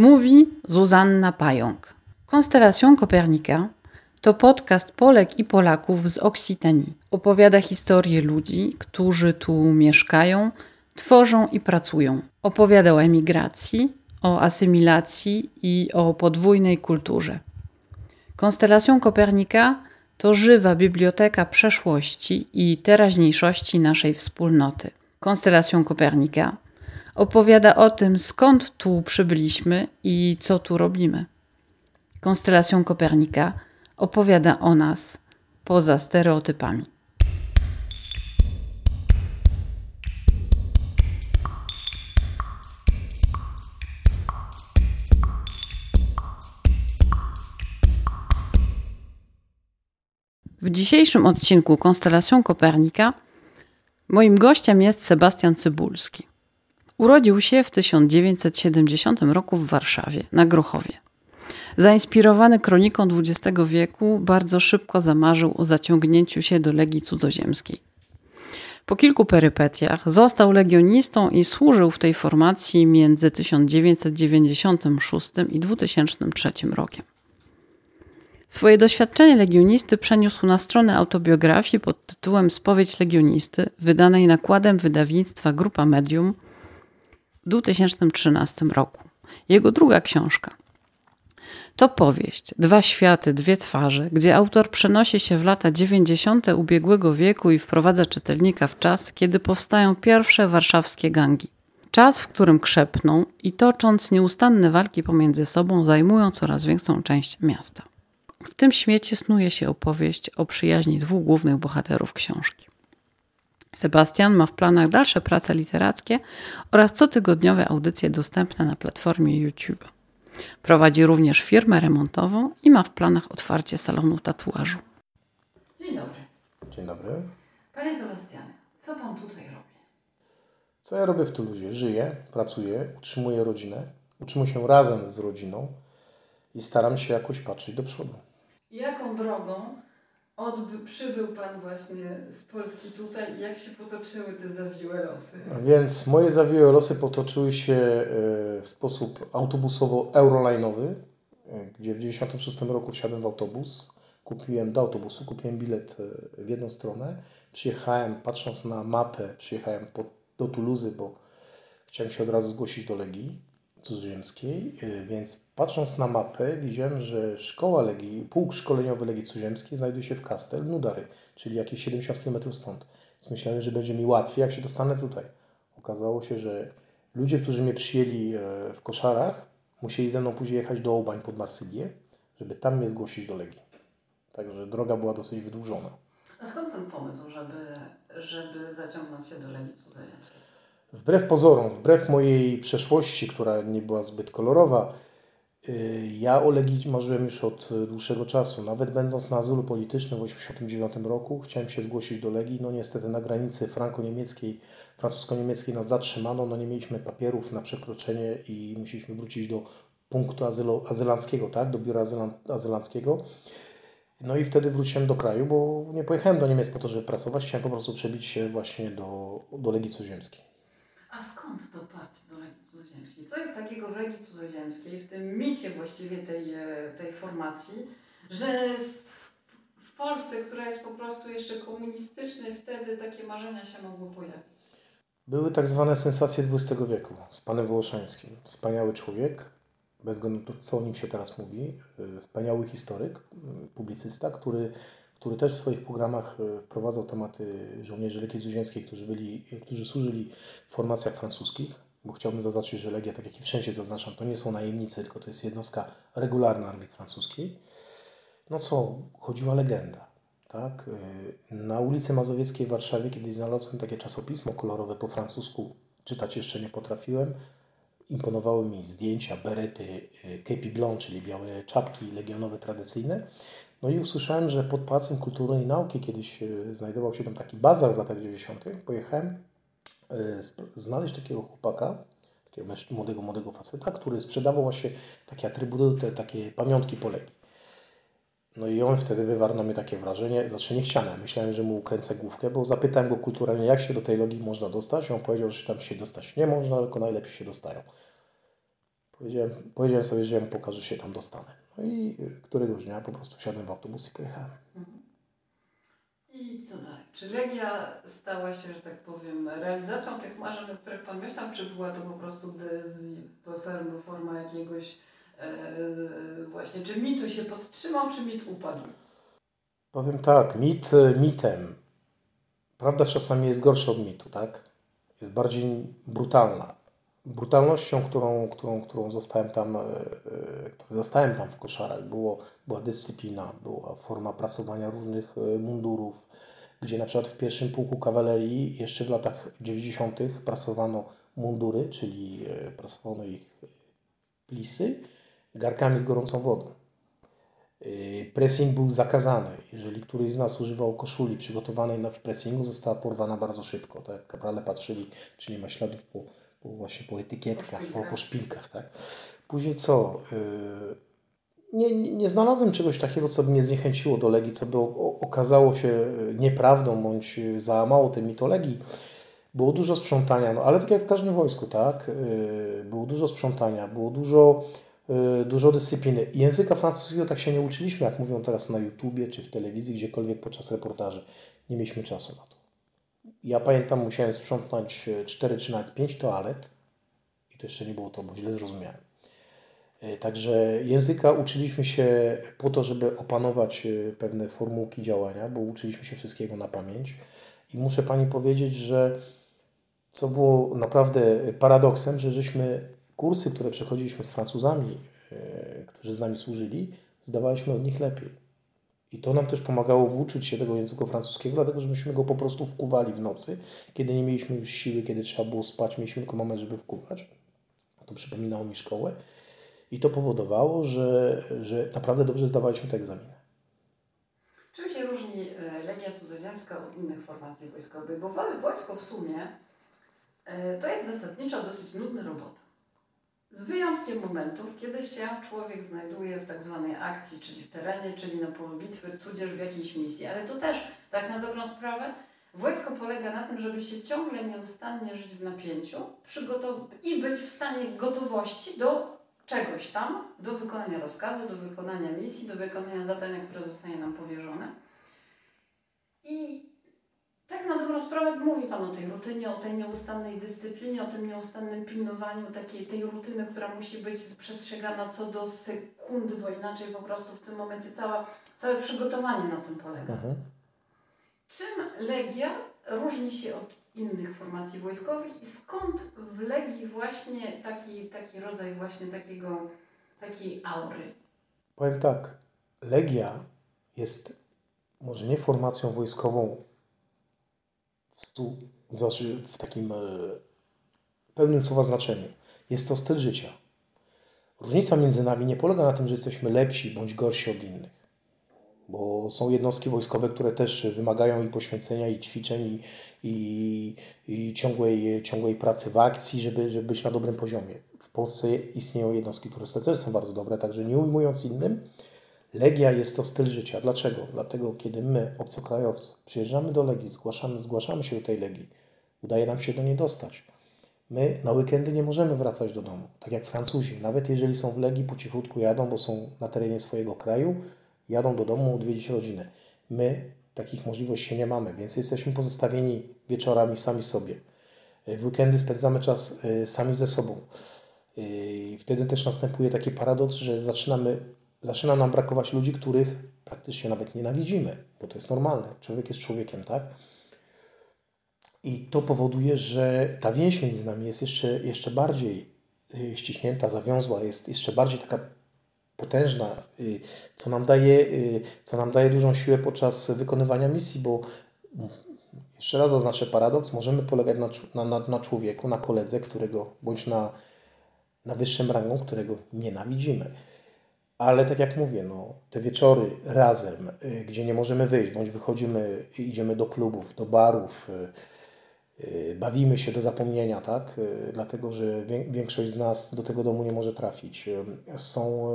Mówi Zuzanna Pająk. Konstelacją Kopernika to podcast Polek i Polaków z Oksitanii. Opowiada historię ludzi, którzy tu mieszkają, tworzą i pracują. Opowiada o emigracji, o asymilacji i o podwójnej kulturze. Konstelacją Kopernika to żywa biblioteka przeszłości i teraźniejszości naszej wspólnoty. Konstelacją Kopernika opowiada o tym, skąd tu przybyliśmy i co tu robimy. Konstelacją Kopernika opowiada o nas poza stereotypami. W dzisiejszym odcinku Konstelacją Kopernika moim gościem jest Sebastian Cybulski. Urodził się w 1970 roku w Warszawie, na Grochowie. Zainspirowany kroniką XX wieku, bardzo szybko zamarzył o zaciągnięciu się do Legii Cudzoziemskiej. Po kilku perypetiach został legionistą i służył w tej formacji między 1996 i 2003 rokiem. Swoje doświadczenie legionisty przeniósł na stronę autobiografii pod tytułem Spowiedź legionisty, wydanej nakładem wydawnictwa Grupa Medium 2013 roku. Jego druga książka to powieść Dwa światy, dwie twarze, gdzie autor przenosi się w lata 90. ubiegłego wieku i wprowadza czytelnika w czas, kiedy powstają pierwsze warszawskie gangi. Czas, w którym krzepną i tocząc nieustanne walki pomiędzy sobą, zajmują coraz większą część miasta. W tym świecie snuje się opowieść o przyjaźni dwóch głównych bohaterów książki. Sebastian ma w planach dalsze prace literackie oraz cotygodniowe audycje dostępne na platformie YouTube. Prowadzi również firmę remontową i ma w planach otwarcie salonu tatuażu. Dzień dobry. Dzień dobry. Panie Sebastianie, co pan tutaj robi? Co ja robię w Tuluzie? Żyję, pracuję, utrzymuję rodzinę, utrzymuję się razem z rodziną i staram się jakoś patrzeć do przodu. Jaką drogą odby, przybył Pan właśnie z Polski tutaj i jak się potoczyły te zawiłe losy? Więc moje zawiłe losy potoczyły się e, w sposób autobusowo-eurolinowy, e, gdzie w 1996 roku wsiadłem w autobus, kupiłem do autobusu, kupiłem bilet e, w jedną stronę, przyjechałem, patrząc na mapę, przyjechałem do Tuluzy, bo chciałem się od razu zgłosić do Legii cudzoziemskiej, y, więc patrząc na mapę widziałem, że szkoła Legii, pułk szkoleniowy Legii Cudzoziemskiej znajduje się w Kastel Nudary, czyli jakieś 70 km stąd. Więc myślałem, że będzie mi łatwiej, jak się dostanę tutaj. Okazało się, że ludzie, którzy mnie przyjęli e, w koszarach, musieli ze mną później jechać do Obań pod Marsylię, żeby tam mnie zgłosić do Legii. Także droga była dosyć wydłużona. A skąd ten pomysł, żeby, żeby zaciągnąć się do Legii Cudzoziemskiej? Wbrew pozorom, wbrew mojej przeszłości, która nie była zbyt kolorowa, y, ja o Legii marzyłem już od dłuższego czasu. Nawet będąc na azylu politycznym w 1989 roku, chciałem się zgłosić do Legii. No niestety na granicy franco-niemieckiej, francusko-niemieckiej nas zatrzymano. No nie mieliśmy papierów na przekroczenie i musieliśmy wrócić do punktu azylu, azylanckiego, tak? do biura azylan, azylanckiego. No i wtedy wróciłem do kraju, bo nie pojechałem do Niemiec po to, żeby pracować. Chciałem po prostu przebić się właśnie do, do Legii Cudzoziemskiej. A skąd to parcie do Legii Cudzoziemskiej? Co jest takiego w Legii Cudzoziemskiej, w tym micie właściwie tej, e, tej formacji, że w Polsce, która jest po prostu jeszcze komunistycznej, wtedy takie marzenia się mogły pojawić? Były tak zwane sensacje XX wieku z panem Wołoszańskim. Wspaniały człowiek, bez względu na to, co o nim się teraz mówi. E, wspaniały historyk, publicysta, który który też w swoich programach e, wprowadzał tematy żołnierzy Legii Cudzoziemskiej, którzy, byli, którzy służyli w formacjach francuskich, bo chciałbym zaznaczyć, że Legia, tak jak i wszędzie zaznaczam, to nie są najemnicy, tylko to jest jednostka regularna armii francuskiej. No co, chodziła legenda. Tak? E, na ulicy Mazowieckiej w Warszawie kiedyś znalazłem takie czasopismo kolorowe po francusku, czytać jeszcze nie potrafiłem. Imponowały mi zdjęcia, berety, e, kepi blanc, czyli białe czapki legionowe tradycyjne. No i usłyszałem, że pod Pałacem Kultury i Nauki kiedyś e, znajdował się tam taki bazar w latach 90. Pojechałem e, znaleźć takiego chłopaka, takiego młodego, młodego faceta, który sprzedawał właśnie takie atrybuty, takie pamiątki po Legii. No i on wtedy wywarł na mnie takie wrażenie, znaczy niechciane. Myślałem, że mu ukręcę główkę, bo zapytałem go kulturalnie, jak się do tej logii można dostać. On powiedział, że tam się dostać nie można, tylko najlepiej się dostają. Powiedziałem, powiedziałem sobie, że ja mu pokażę, że się tam dostanę. No i któregoś dnia po prostu wsiadłem w autobus i pojechałem. I co dalej? Czy Legia stała się, że tak powiem, realizacją tych marzeń, o których Pan myślał, czy była to po prostu forma, forma jakiegoś e, właśnie, czy mitu się podtrzymał, czy mit upadł? Powiem tak, mit mitem. Prawda czasami jest gorsza od mitu, tak? Jest bardziej brutalna. Brutalnością, którą, którą, którą zostałem tam, e, e, zostałem tam w koszarach, było, była dyscyplina, była forma prasowania różnych e, mundurów, gdzie na przykład w pierwszym pułku kawalerii jeszcze w latach 90. prasowano mundury, czyli prasowano ich plisy garkami z gorącą wodą. Pressing był zakazany. Jeżeli któryś z nas używał koszuli przygotowanej w pressingu, została porwana bardzo szybko. Tak? Kaprale patrzyli, czy nie ma śladów po, po właśnie po etykietkach, po, po szpilkach. Tak? Później co? Nie, nie, nie znalazłem czegoś takiego, co by mnie zniechęciło do Legii, co by okazało się nieprawdą, bądź załamało tej mitologii. Było dużo sprzątania, no ale tak jak w każdym wojsku, tak? Było dużo sprzątania, było dużo Y, dużo dyscypliny. Języka francuskiego tak się nie uczyliśmy, jak mówią teraz na YouTubie czy w telewizji, gdziekolwiek podczas reportaży. Nie mieliśmy czasu na to. Ja pamiętam, musiałem sprzątnąć 4 czy nawet 5 toalet i to jeszcze nie było to, bo źle zrozumiałem. Y, także języka uczyliśmy się po to, żeby opanować y, pewne formułki działania, bo uczyliśmy się wszystkiego na pamięć. I muszę Pani powiedzieć, że co było naprawdę paradoksem, że żeśmy kursy, które przechodziliśmy z Francuzami, e, którzy z nami służyli, zdawaliśmy od nich lepiej. I to nam też pomagało włóczyć się tego języka francuskiego, dlatego że myśmy go po prostu wkuwali w nocy, kiedy nie mieliśmy już siły, kiedy trzeba było spać, mieliśmy tylko moment, żeby wkuwać. To przypominało mi szkołę. I to powodowało, że, że naprawdę dobrze zdawaliśmy te egzaminy. Czym się różni e, Legia Cudzoziemska od innych formacji wojskowych? Bo wojsko w sumie e, to jest zasadniczo dosyć nudna robota. Z wyjątkiem momentów, kiedy się człowiek znajduje w tak zwanej akcji, czyli w terenie, czyli na polu bitwy, tudzież w jakiejś misji. Ale to też, tak na dobrą sprawę, wojsko polega na tym, żeby się ciągle nieustannie żyć w napięciu i być w stanie gotowości do czegoś tam, do wykonania rozkazu, do wykonania misji, do wykonania zadania, które zostanie nam powierzone. I tak na dobrą sprawę mówi Pan o tej rutynie, o tej nieustannej dyscyplinie, o tym nieustannym pilnowaniu takiej tej rutyny, która musi być przestrzegana co do sekundy, bo inaczej po prostu w tym momencie cała, całe przygotowanie na tym polega. Mhm. Czym Legia różni się od innych formacji wojskowych i skąd w Legii właśnie taki, taki rodzaj właśnie takiego, takiej aury? Powiem tak, Legia jest może nie formacją wojskową stu, znaczy w takim e, pełnym słowa znaczeniu. Jest to styl życia. Różnica między nami nie polega na tym, że jesteśmy lepsi bądź gorsi od innych. Bo są jednostki wojskowe, które też wymagają i poświęcenia, i ćwiczeń, i, i, i ciągłej, ciągłej pracy w akcji, żeby, żeby być na dobrym poziomie. W Polsce istnieją jednostki, które też są bardzo dobre, także nie ujmując innym, Legia jest to styl życia. Dlaczego? Dlatego, kiedy my, obcokrajowcy, przyjeżdżamy do Legii, zgłaszamy, zgłaszamy się do tej Legii, udaje nam się do niej dostać. My na weekendy nie możemy wracać do domu, tak jak Francuzi. Nawet jeżeli są w Legii, po cichutku jadą, bo są na terenie swojego kraju, jadą do domu odwiedzić rodzinę. My takich możliwości nie mamy, więc jesteśmy pozostawieni wieczorami sami sobie. W weekendy spędzamy czas y, sami ze sobą. Y, wtedy też następuje taki paradoks, że zaczynamy zaczyna nam brakować ludzi, których praktycznie nawet nienawidzimy, bo to jest normalne. Człowiek jest człowiekiem, tak? I to powoduje, że ta więź między nami jest jeszcze, jeszcze bardziej y, ściśnięta, zawiązła, jest jeszcze bardziej taka potężna, y, co nam daje, y, co nam daje dużą siłę podczas wykonywania misji, bo mm, jeszcze raz zaznaczę paradoks, możemy polegać na, na, na człowieku, na koledze, którego, bądź na, na wyższym rangą, którego nienawidzimy. Ale tak jak mówię, no, te wieczory razem, y, gdzie nie możemy wyjść, bądź wychodzimy, idziemy do klubów, do barów, y, y, bawimy się do zapomnienia, tak? Dlatego, że większość z nas do tego domu nie może trafić. Są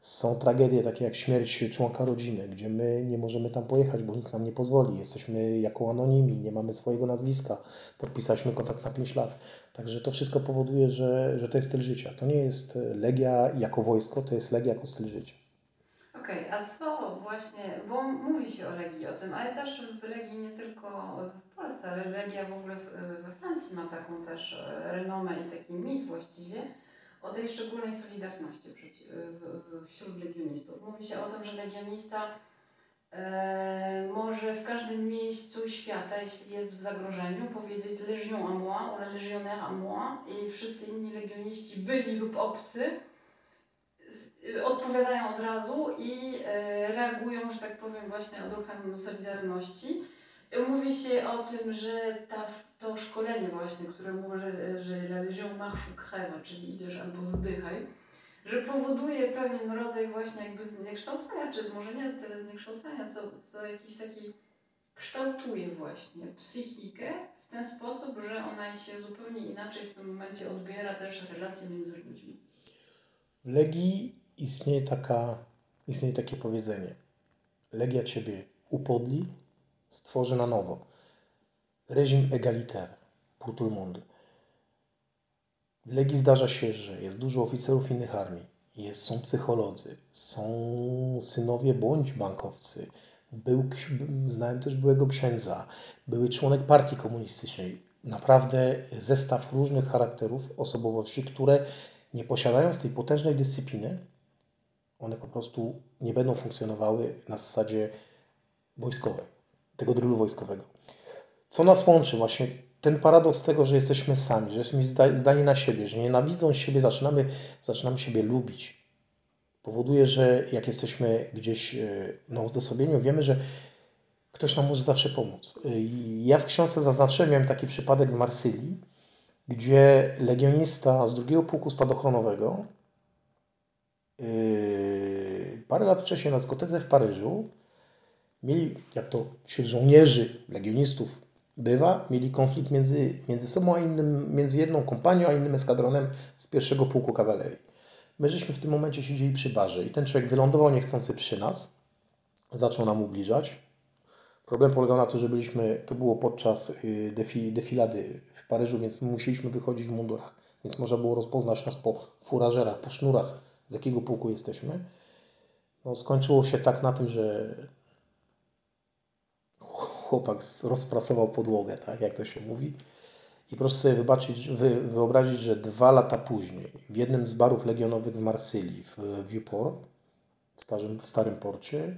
Są tragedie takie jak śmierć członka rodziny, gdzie my nie możemy tam pojechać, bo nikt nam nie pozwoli. Jesteśmy jako anonimi, nie mamy swojego nazwiska, podpisaliśmy kontrakt na 5 lat. Także to wszystko powoduje, że, że to jest styl życia. To nie jest legia jako wojsko, to jest legia jako styl życia. Okej, okay, a co właśnie, bo mówi się o Legii o tym, ale też w Legii nie tylko w Polsce, ale Legia w ogóle we Francji ma taką też renomę i taki mit właściwie o tej szczególnej solidarności wśród legionistów. Mówi się o tym, że legionista e, może w każdym miejscu świata, jeśli jest w zagrożeniu, powiedzieć Legion à moi, ou legionnaire à moi i wszyscy inni legioniści, byli lub obcy, odpowiadają od razu i e, reagują, że tak powiem, właśnie odruchem Solidarności. Mówi się o tym, że ta, to szkolenie właśnie, które mówi, że, że la Légion marche crève, czyli idziesz albo zdychaj, że powoduje pewien rodzaj właśnie jakby zniekształcenia, czy może nie tyle zniekształcenia, co, co jakiś taki kształtuje właśnie psychikę w ten sposób, że ona się zupełnie inaczej w tym momencie odbiera też relacje między ludźmi. W Legii istnieje, taka, istnieje takie powiedzenie. Legia Ciebie upodli, stworzy na nowo. Reżim egalitaire pour. W Legii zdarza się, że jest dużo oficerów innych armii, jest, są psycholodzy, są synowie bądź bankowcy. Był, znałem też byłego księdza, były członek partii komunistycznej. Naprawdę zestaw różnych charakterów, osobowości, które nie posiadając tej potężnej dyscypliny, one po prostu nie będą funkcjonowały na zasadzie wojskowej, tego drylu wojskowego. Co nas łączy? Właśnie ten paradoks tego, że jesteśmy sami, że jesteśmy zdani na siebie, że nienawidząc siebie zaczynamy, zaczynamy siebie lubić. Powoduje, że jak jesteśmy gdzieś e, na odosobieniu, wiemy, że ktoś nam może zawsze pomóc. E, ja w książce zaznaczyłem, miałem taki przypadek w Marsylii, gdzie legionista z drugiego pułku spadochronowego yy, parę lat wcześniej na dyskotece w Paryżu mieli, jak to wśród żołnierzy, legionistów bywa, mieli konflikt między, między sobą, a innym, między jedną kompanią, a innym eskadronem z pierwszego pułku kawalerii. My żeśmy w tym momencie siedzieli przy barze i ten człowiek wylądował niechcący przy nas, zaczął nam ubliżać, Problem polegał na tym, że byliśmy, to było podczas y, defi, defilady w Paryżu, więc my musieliśmy wychodzić w mundurach, więc można było rozpoznać nas po furażerach, po sznurach, z jakiego pułku jesteśmy. No, skończyło się tak na tym, że chłopak rozprasował podłogę, tak jak to się mówi. I proszę sobie wybaczyć, wy, wyobrazić, że dwa lata później w jednym z barów legionowych w Marsylii, w Vieux-Port, w, starym, w Starym Porcie,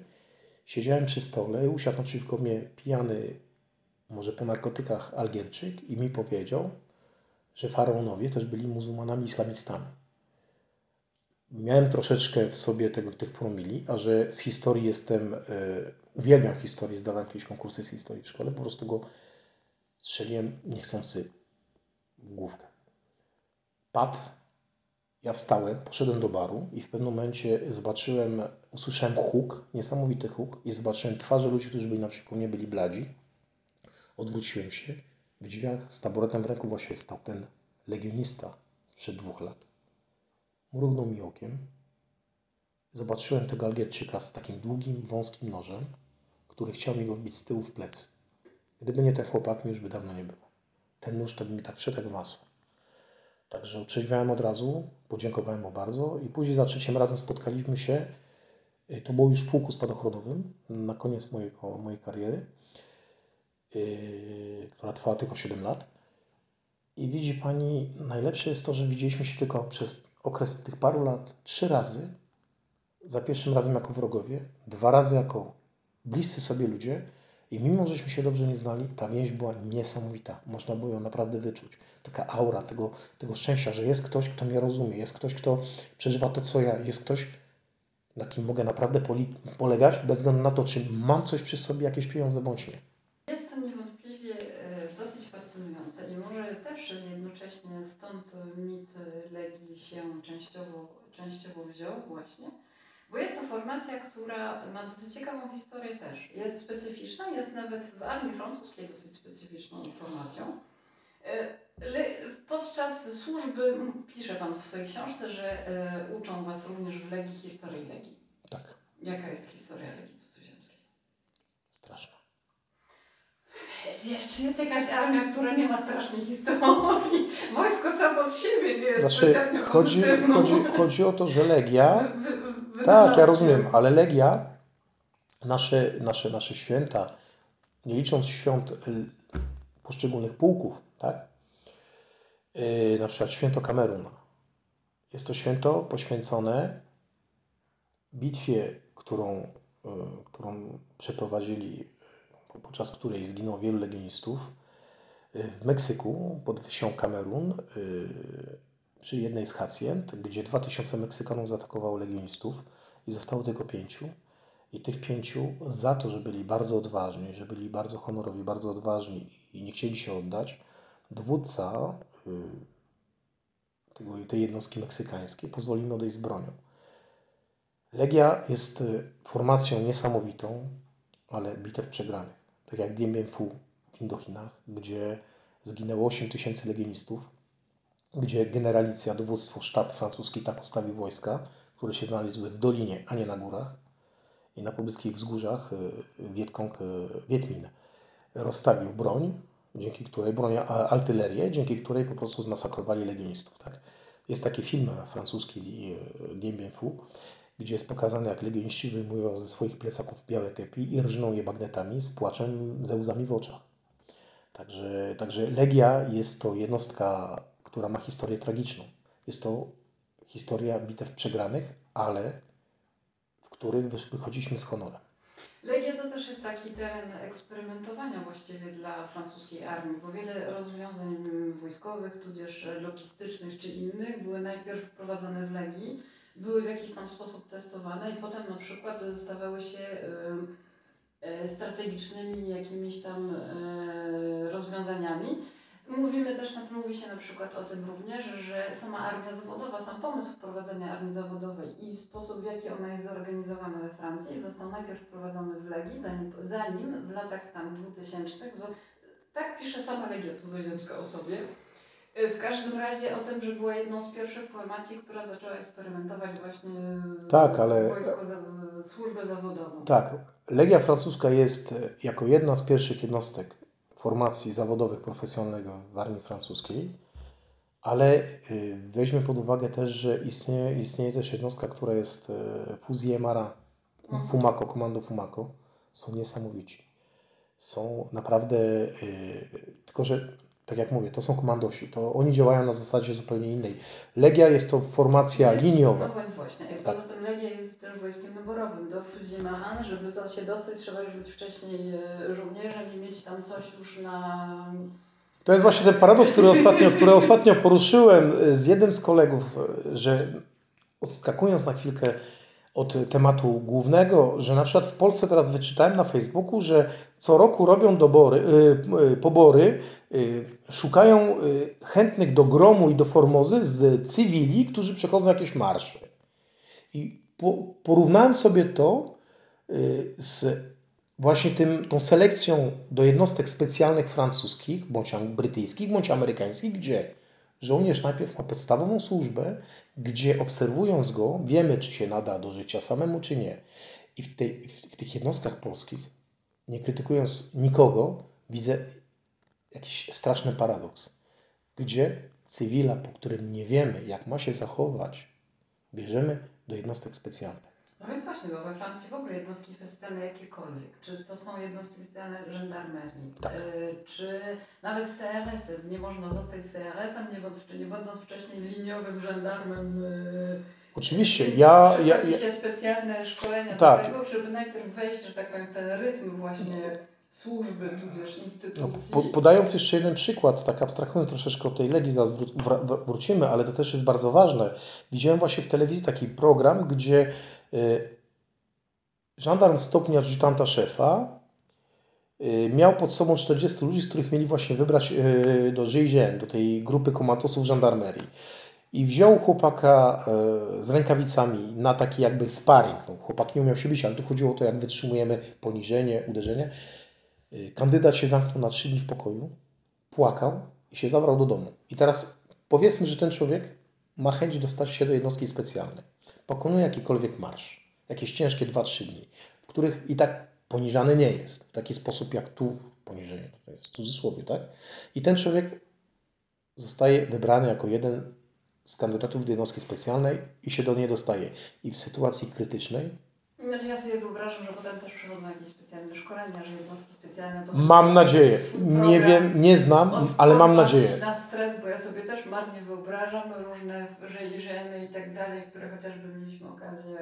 Siedziałem przy stole, usiadł naprzeciwko mnie pijany, może po narkotykach Algierczyk i mi powiedział, że faraonowie też byli muzułmanami islamistami. Miałem troszeczkę w sobie tego, tych promili, a że z historii jestem, e, uwielbiam historię, zdawałem jakieś konkursy z historii w szkole, po prostu go strzeliłem niechcący w główkę. Padł ja wstałem, poszedłem do baru i w pewnym momencie zobaczyłem, usłyszałem huk, niesamowity huk i zobaczyłem twarze ludzi, którzy byli na przykład nie byli bladzi. Odwróciłem się. W drzwiach z taboretem w ręku właśnie stał ten legionista sprzed dwóch lat. Mrugnął mi okiem. Zobaczyłem tego Algierczyka z takim długim, wąskim nożem, który chciał mi go wbić z tyłu w plecy. Gdyby nie ten chłopak, mi już by dawno nie było. Ten nóż to by mi tak wszedł w masło. Także otrzeźwiałem od razu, podziękowałem mu bardzo i później za trzecim razem spotkaliśmy się. Y, to było już w pułku spadochronowym na koniec mojego, mojej kariery, yy, która trwała tylko 7 lat. I widzi Pani, najlepsze jest to, że widzieliśmy się tylko przez okres tych paru lat trzy razy. Za pierwszym razem jako wrogowie, dwa razy jako bliscy sobie ludzie. I mimo, żeśmy się dobrze nie znali, ta więź była niesamowita. Można było ją naprawdę wyczuć taka aura tego, tego szczęścia, że jest ktoś, kto mnie rozumie, jest ktoś, kto przeżywa to, co ja, jest ktoś, na kim mogę naprawdę polegać, bez względu na to, czy mam coś przy sobie, jakieś pieniądze bądź nie. Jest to niewątpliwie e, dosyć fascynujące i może też jednocześnie stąd mit Legii się częściowo, częściowo wziął właśnie, bo jest to formacja, która ma dosyć ciekawą historię też. Jest specyficzna, jest nawet w armii francuskiej dosyć specyficzną formacją. E, podczas służby, pisze Pan w swojej książce, że y, uczą Was również w Legii historii Legii. Tak. Jaka jest historia Legii Cudzoziemskiej? Straszna. Czy jest jakaś armia, która nie ma strasznej historii? Wojsko samo z siebie nie jest znaczy, specjalnie chodzi, chodzi, chodzi o to, że Legia... tak, ja rozumiem, ale Legia, nasze, nasze, nasze święta, nie licząc świąt poszczególnych pułków, tak? Yy, na przykład święto Kameruna. Jest to święto poświęcone bitwie, którą, yy, którą przeprowadzili, podczas której zginęło wielu legionistów yy, w Meksyku pod wsią Kamerun przy jednej z hacjent, gdzie 2000 Meksykanów zaatakowało legionistów i zostało tylko pięciu. I tych pięciu za to, że byli bardzo odważni, że byli bardzo honorowi, bardzo odważni i nie chcieli się oddać, dowódca y, tego, tej jednostki meksykańskiej pozwolił odejść z bronią. Legia jest y, formacją niesamowitą, ale bitew przegranych. Tak jak Dien Bien Phu w Indochinach, gdzie zginęło 8 tysięcy legionistów, gdzie generalicja, dowództwo, sztab francuski tak ustawił wojska, które się znalazły w dolinie, a nie na górach i na pobliskich wzgórzach y, Wietkong, Wietmin rozstawił broń, dzięki której broń artylerię, dzięki której po prostu zmasakrowali legionistów. Tak? Jest taki film francuski Dien Bien Phu, gdzie jest pokazane, jak legioniści wyjmują ze swoich plecaków białe kepi i rżną je bagnetami z płaczem, ze łzami w oczach. Także, także Legia jest to jednostka, która ma historię tragiczną. Jest to historia bitew przegranych, ale w których wychodziliśmy z honorem. Legia to też jest taki teren eksperymentowania właściwie dla francuskiej armii, bo wiele rozwiązań wojskowych, tudzież logistycznych czy innych były najpierw wprowadzane w Legii, były w jakiś tam sposób testowane i potem na przykład stawały się e, strategicznymi jakimiś tam e, rozwiązaniami. Mówimy też, mówi się na przykład o tym również, że sama armia zawodowa, sam pomysł wprowadzenia armii zawodowej i sposób, w jaki ona jest zorganizowana we Francji, został najpierw wprowadzony w Legii, zanim, zanim w latach tam 2000, tak pisze sama Legia Cudzoziemska o sobie, w każdym razie o tym, że była jedną z pierwszych formacji, która zaczęła eksperymentować właśnie tak, ale... wojsko, służbę zawodową. Tak, Legia Francuska jest jako jedna z pierwszych jednostek formacji zawodowych profesjonalnego w armii francuskiej, ale y, weźmy pod uwagę też, że istnieje, istnieje też jednostka, która jest y, Fuzje Mara, mhm. Fumako, komando Fumako. Są niesamowici. Są naprawdę, y, tylko że tak jak mówię, to są komandosi, to oni działają na zasadzie zupełnie innej. Legia jest to formacja jest, liniowa. No właśnie, tak. poza tym Legia jest też wojskiem naborowym. Do Fuzimachan, żeby się dostać, trzeba już być wcześniej e, żołnierzem i mieć tam coś już na... To jest właśnie ten paradoks, który ostatnio, który ostatnio poruszyłem z jednym z kolegów, że odskakując na chwilkę od tematu głównego, że na przykład w Polsce teraz wyczytałem na Facebooku, że co roku robią dobory, y, y, pobory, szukają chętnych do gromu i do formozy z cywili, którzy przechodzą jakieś marsze. I porównałem sobie to z właśnie tym, tą selekcją do jednostek specjalnych francuskich, bądź brytyjskich, bądź amerykańskich, gdzie Żołnierz najpierw ma podstawową służbę, gdzie obserwując go, wiemy, czy się nada do życia samemu, czy nie. I w, tej, w tych jednostkach polskich, nie krytykując nikogo, widzę jakiś straszny paradoks, gdzie cywila, po którym nie wiemy, jak ma się zachować, bierzemy do jednostek specjalnych. No więc właśnie, bo we Francji w ogóle jednostki specjalne jakiekolwiek, czy to są jednostki specjalne żandarmerii, tak. y, czy nawet CRS-em, nie można zostać CRS-em, nie będąc, nie będąc wcześniej liniowym żandarmem. Y, Oczywiście, ja... ja, ja się specjalne szkolenia tak. do tego, żeby najpierw wejść, że tak powiem, w ten rytm właśnie służby, tudzież instytucji. No, po, podając jeszcze jeden przykład, tak abstrahując troszeczkę od tej legii, zaraz wró wrócimy, ale to też jest bardzo ważne. Widziałem właśnie w telewizji taki program, gdzie Y, żandarm stopnia adjutanta szefa y, miał pod sobą 40 ludzi, z których mieli właśnie wybrać y, do GIGN, do tej grupy komandosów żandarmerii. I wziął chłopaka z rękawicami na taki jakby sparring. No, chłopak nie umiał się bić, ale tu chodziło o to, jak wytrzymujemy poniżenie, uderzenie. Kandydat się zamknął na 3 dni w pokoju, płakał i się zabrał do domu. I teraz powiedzmy, że ten człowiek ma chęć dostać się do jednostki specjalnej. Pokonuje jakikolwiek marsz, jakieś ciężkie 2-3 dni, w których i tak poniżany nie jest w taki sposób jak tu poniżenie, to jest w cudzysłowie, tak? I ten człowiek zostaje wybrany jako jeden z kandydatów do jednostki specjalnej i się do niej dostaje. I w sytuacji krytycznej znaczy ja sobie wyobrażam, że potem też przychodzą jakieś specjalne szkolenia, że jednostki specjalne... Mam nadzieję. Nie wiem, nie znam, ale mam nadzieję. na stres, bo ja sobie też marnie wyobrażam różne żejrzeny i tak dalej, które chociażby mieliśmy okazję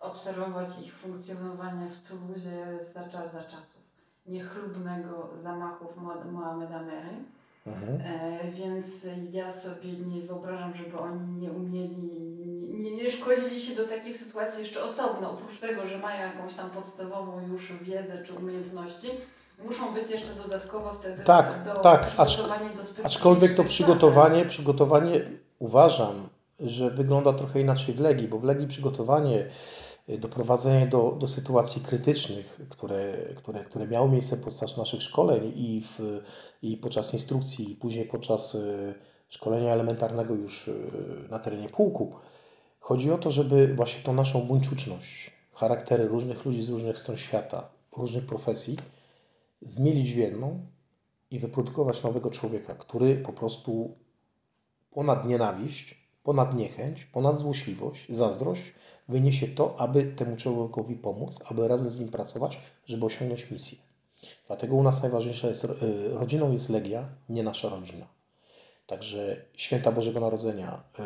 obserwować ich funkcjonowanie w Toulouse za, czas, za czasów niechlubnego zamachów Mohameda Mery. Mhm. E, więc ja sobie nie wyobrażam, żeby oni nie umieli, nie, nie szkolili się do takich sytuacji jeszcze osobno. Oprócz tego, że mają jakąś tam podstawową już wiedzę czy umiejętności, muszą być jeszcze dodatkowo wtedy tak, do tak, przygotowani do Aczkolwiek to przygotowanie, przygotowanie uważam, że wygląda trochę inaczej w Legii, bo w Legii przygotowanie doprowadzenie do, do sytuacji krytycznych, które, które, które miały miejsce podczas naszych szkoleń i, w, i podczas instrukcji, i później podczas e, szkolenia elementarnego już e, na terenie pułku. Chodzi o to, żeby właśnie tą naszą buńczuczność, charaktery różnych ludzi z różnych stron świata, różnych profesji, zmielić w jedną i wyprodukować nowego człowieka, który po prostu ponad nienawiść, ponad niechęć, ponad złośliwość, zazdrość wyniesie to, aby temu człowiekowi pomóc, aby razem z nim pracować, żeby osiągnąć misję. Dlatego u nas najważniejsza jest, e, rodziną jest Legia, nie nasza rodzina. Także święta Bożego Narodzenia, e,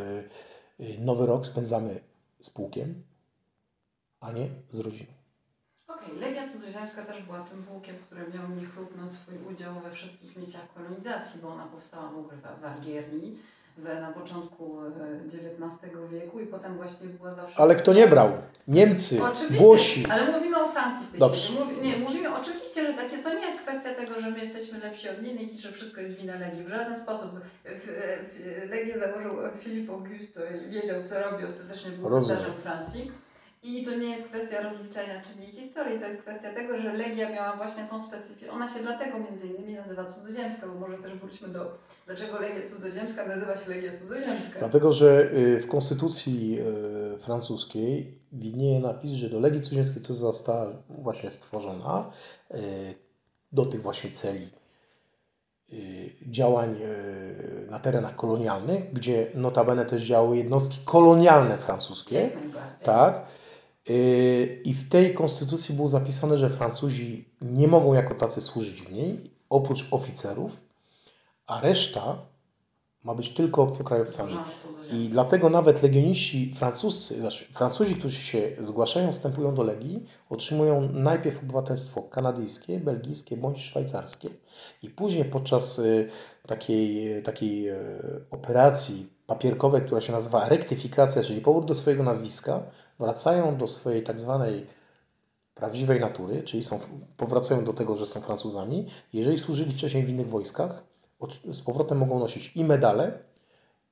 e, Nowy Rok spędzamy z pułkiem, a nie z rodziną. Okej, okay. Legia Cudzoziemska też była tym pułkiem, który miał niechlubno swój udział we wszystkich misjach kolonizacji, bo ona powstała w ogóle w Algierii na początku XIX e, wieku i potem właściwie była zawsze... Ale kto nie brał? Niemcy, oczywiście, Włosi. Ale mówimy o Francji w tej Dobrze. chwili. Mówi, nie, mówimy oczywiście, że takie, to nie jest kwestia tego, że my jesteśmy lepsi od innych i że wszystko jest wina Legii. W żaden sposób. Legię założył Filip Augusto i wiedział co robi, ostatecznie był cesarzem Francji. I to nie jest kwestia rozliczania czynni historii, to jest kwestia tego, że Legia miała właśnie tą specyfikę. Ona się dlatego między innymi nazywa cudzoziemska, bo może też wróćmy do dlaczego Legia cudzoziemska nazywa się Legia cudzoziemska. Dlatego, że y, w konstytucji y, francuskiej widnieje napis, że do Legii cudzoziemskiej to została właśnie stworzona y, do tych właśnie celi działań na terenach kolonialnych, gdzie notabene też działały jednostki kolonialne francuskie. Tak. Yy, I w tej konstytucji było zapisane, że Francuzi nie mogą jako tacy służyć w niej, oprócz oficerów, a reszta ma być tylko obcokrajowcami. I dlatego nawet legioniści francuscy, znaczy Francuzi, którzy się zgłaszają, wstępują do Legii, otrzymują najpierw obywatelstwo kanadyjskie, belgijskie bądź szwajcarskie i później podczas y, takiej, takiej y, operacji papierkowej, która się nazywa rektyfikacja, czyli powrót do swojego nazwiska, wracają do swojej tak zwanej prawdziwej natury, czyli są, powracają do tego, że są Francuzami. Jeżeli służyli wcześniej w innych wojskach, z powrotem mogą nosić i medale,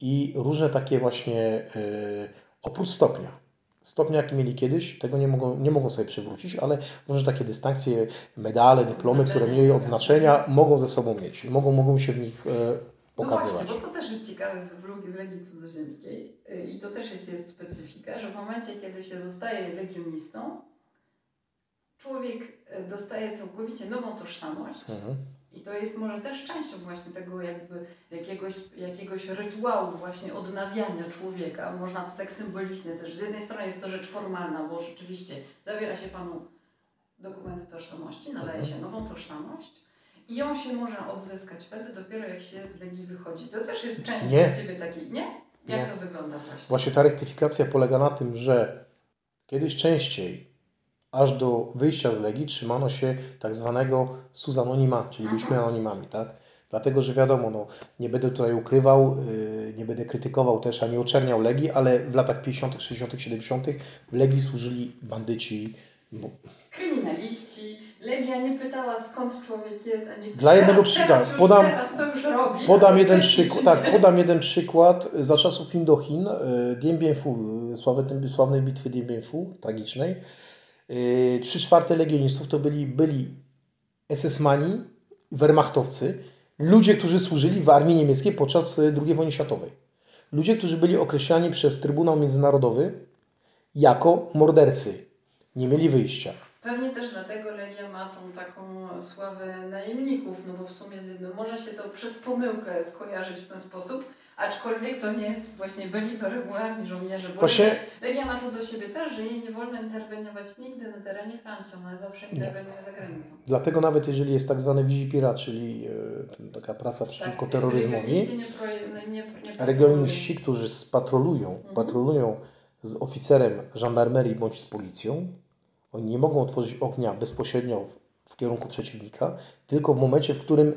i różne takie właśnie yy, oprócz stopnia. Stopnia, jakie mieli kiedyś, tego nie mogą, nie mogą sobie przywrócić, ale różne takie dystankcje, medale, dyplomy, które mieli odznaczenia, mogą ze sobą mieć. Mogą, mogą się w nich yy, pokazywać. No właśnie, bo to też jest ciekawe w Legii Cudzoziemskiej y, i to też jest, jest specyfika, że w momencie, kiedy się zostaje legionistą, człowiek y, dostaje całkowicie nową tożsamość mhm. i to jest może też częścią właśnie tego jakby jakiegoś, jakiegoś rytuału właśnie odnawiania człowieka. Można to tak symbolicznie też. Z jednej strony jest to rzecz formalna, bo rzeczywiście zabiera się Panu dokumenty tożsamości, nadaje mhm. się nową tożsamość, i ją się można odzyskać wtedy dopiero jak się z Legii wychodzi. To też jest część nie. właściwie takiej, nie? Jak nie. to wygląda właśnie? Właśnie ta rektyfikacja polega na tym, że kiedyś częściej aż do wyjścia z Legii trzymano się tak zwanego suzanonima, czyli byliśmy mhm. anonimami, tak? Dlatego, że wiadomo, no, nie będę tutaj ukrywał, yy, nie będę krytykował też, ani oczerniał Legii, ale w latach 50., 60., 70. w Legii służyli bandyci. Legia nie pytała skąd człowiek jest, a nie Dla jednego przykładu. Podam, podam, jeden przykład, tak, podam jeden przykład. Za czasów Indochin, e, Dien Bien Phu, e, sławnej, sławnej bitwy Dien Bien Phu, tragicznej, e, trzy czwarte legionistów to byli, byli SS-mani, Wehrmachtowcy, Ludzie, którzy służyli w armii niemieckiej podczas II wojny światowej. Ludzie, którzy byli określani przez Trybunał Międzynarodowy jako mordercy. Nie mieli wyjścia. Pewnie też dlatego Legia ma tą taką sławę najemników, no bo w sumie no może się to przez pomyłkę skojarzyć w ten sposób, aczkolwiek to nie jest właśnie byli to regularni żołnierze, bo Właśnie- Legia ma to do siebie też, że jej nie wolno interweniować nigdy na terenie Francji, ona zawsze interweniuje za granicą. Dlatego nawet jeżeli jest tak zwany Vigipira, czyli e, taka praca przeciwko Tak, terroryzmowi, regioniści, którzy spatrolują, Mhm. patrolują z oficerem żandarmerii bądź z policją, oni nie mogą otworzyć ognia bezpośrednio w, w kierunku przeciwnika, tylko w momencie, w którym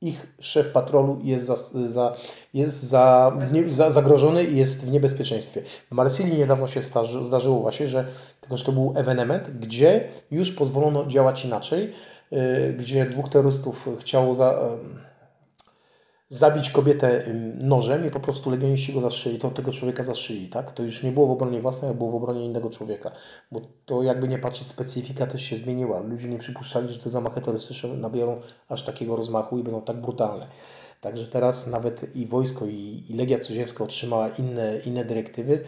ich szef patrolu jest, za, za, jest za, nie, za, zagrożony i jest w niebezpieczeństwie. W Marsylii niedawno się starzy, zdarzyło właśnie, że, tylko, że to był ewenement, gdzie już pozwolono działać inaczej, yy, gdzie dwóch terrorystów chciało za, yy, zabić kobietę nożem i po prostu legioniści go zaszyli, to tego człowieka zaszyli, tak? To już nie było w obronie własnej, ale było w obronie innego człowieka. Bo to jakby nie patrzeć, specyfika też się zmieniła. Ludzie nie przypuszczali, że te zamachy terrorystyczne nabiorą aż takiego rozmachu i będą tak brutalne. Także teraz nawet i wojsko, i, i Legia Cudzoziemska otrzymała inne, inne dyrektywy,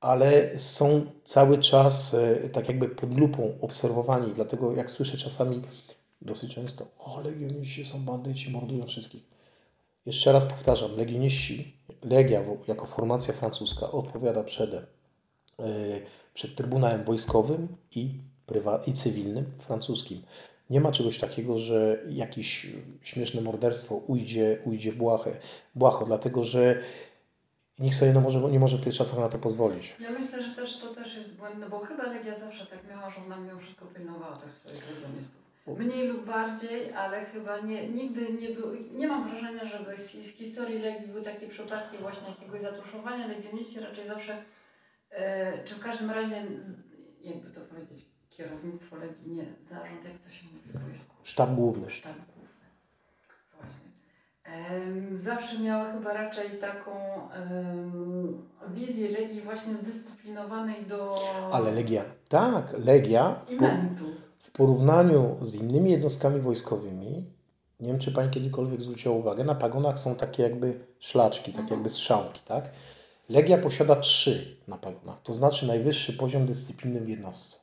ale są cały czas e, tak jakby pod lupą obserwowani. Dlatego jak słyszę czasami dosyć często, o legioniści są bandyci, mordują wszystkich. Jeszcze raz powtarzam, legioniści, Legia jako formacja francuska odpowiada przed, e, przed Trybunałem Wojskowym i, i cywilnym francuskim. Nie ma czegoś takiego, że jakieś śmieszne morderstwo ujdzie, ujdzie w błahę, błaho, dlatego że nikt sobie nie może, nie może w tych czasach na to pozwolić. Ja myślę, że też to też jest błędne, bo chyba Legia zawsze tak miała, że ona mimo wszystko pilnowała tych swoich legionistów. Mniej lub bardziej, ale chyba nie, nigdy nie był, nie mam wrażenia, żeby w historii Legii były takie przypadki właśnie jakiegoś zatuszowania. Legioniści raczej zawsze, e, czy w każdym razie, jakby to powiedzieć, kierownictwo Legii, nie zarząd, jak to się mówi w wojsku. Sztab główny. Sztab główny. Właśnie. Em, Zawsze miała chyba raczej taką em, wizję Legii właśnie zdyscyplinowanej do Ale Legia, tak, Legia w, po, imentu. W porównaniu z innymi jednostkami wojskowymi, nie wiem czy Pani kiedykolwiek zwróciła uwagę, na pagonach są takie jakby szlaczki, takie jakby strzałki, tak? Legia posiada trzy na pagonach, to znaczy najwyższy poziom dyscypliny w jednostce.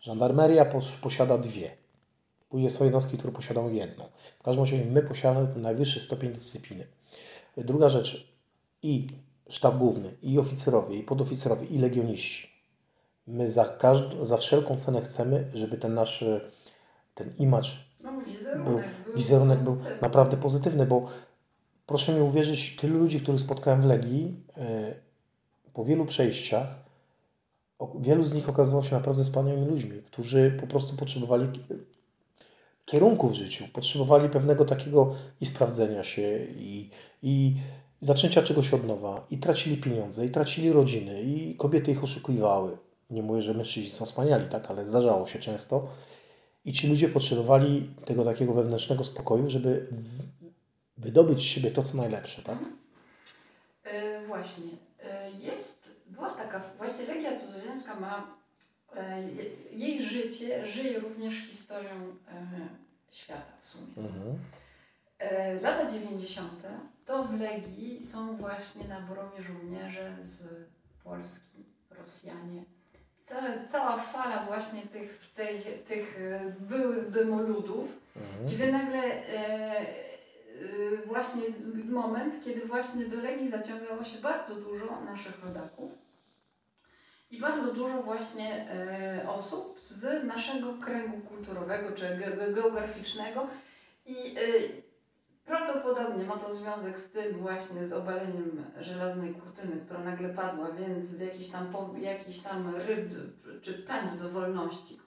Żandarmeria pos- posiada dwie. Później są jednostki, które posiadają jedną. W każdym razie my posiadamy najwyższy stopień dyscypliny. Druga rzecz, i sztab główny, i oficerowie, i podoficerowie, i legioniści. My za, każd- za wszelką cenę chcemy, żeby ten nasz e, ten image, No, był, wizerunek był, wizerunek był pozytywny. naprawdę pozytywny, bo proszę mi uwierzyć, tylu ludzi, których spotkałem w Legii, e, po wielu przejściach, o- wielu z nich okazywało się naprawdę wspaniałymi ludźmi, którzy po prostu potrzebowali kierunku w życiu, potrzebowali pewnego takiego i sprawdzenia się, i, i zaczęcia czegoś od nowa, i tracili pieniądze, i tracili rodziny, i kobiety ich oszukiwały. Nie mówię, że mężczyźni są wspaniali, tak, ale zdarzało się często. I ci ludzie potrzebowali tego takiego wewnętrznego spokoju, żeby wydobyć z siebie to, co najlepsze, tak? E, właśnie. E, jest, była taka, właśnie Legia Cudzoziemska ma, e, je- jej życie żyje również historią świata w sumie. Mhm. Lata 90. to w Legii są właśnie naborowi żołnierze z Polski, Rosjanie. Cała, cała fala właśnie tych, tej, tych e, byłych demoludów, Mhm. kiedy nagle e, e, właśnie moment, kiedy właśnie do Legii zaciągało się bardzo dużo naszych rodaków i bardzo dużo właśnie e, osób z naszego kręgu kulturowego czy ge- ge- geograficznego i e, prawdopodobnie ma to związek z tym właśnie z obaleniem żelaznej kurtyny, która nagle padła, więc jakiś tam, jakiś tam ryw czy pęd do wolności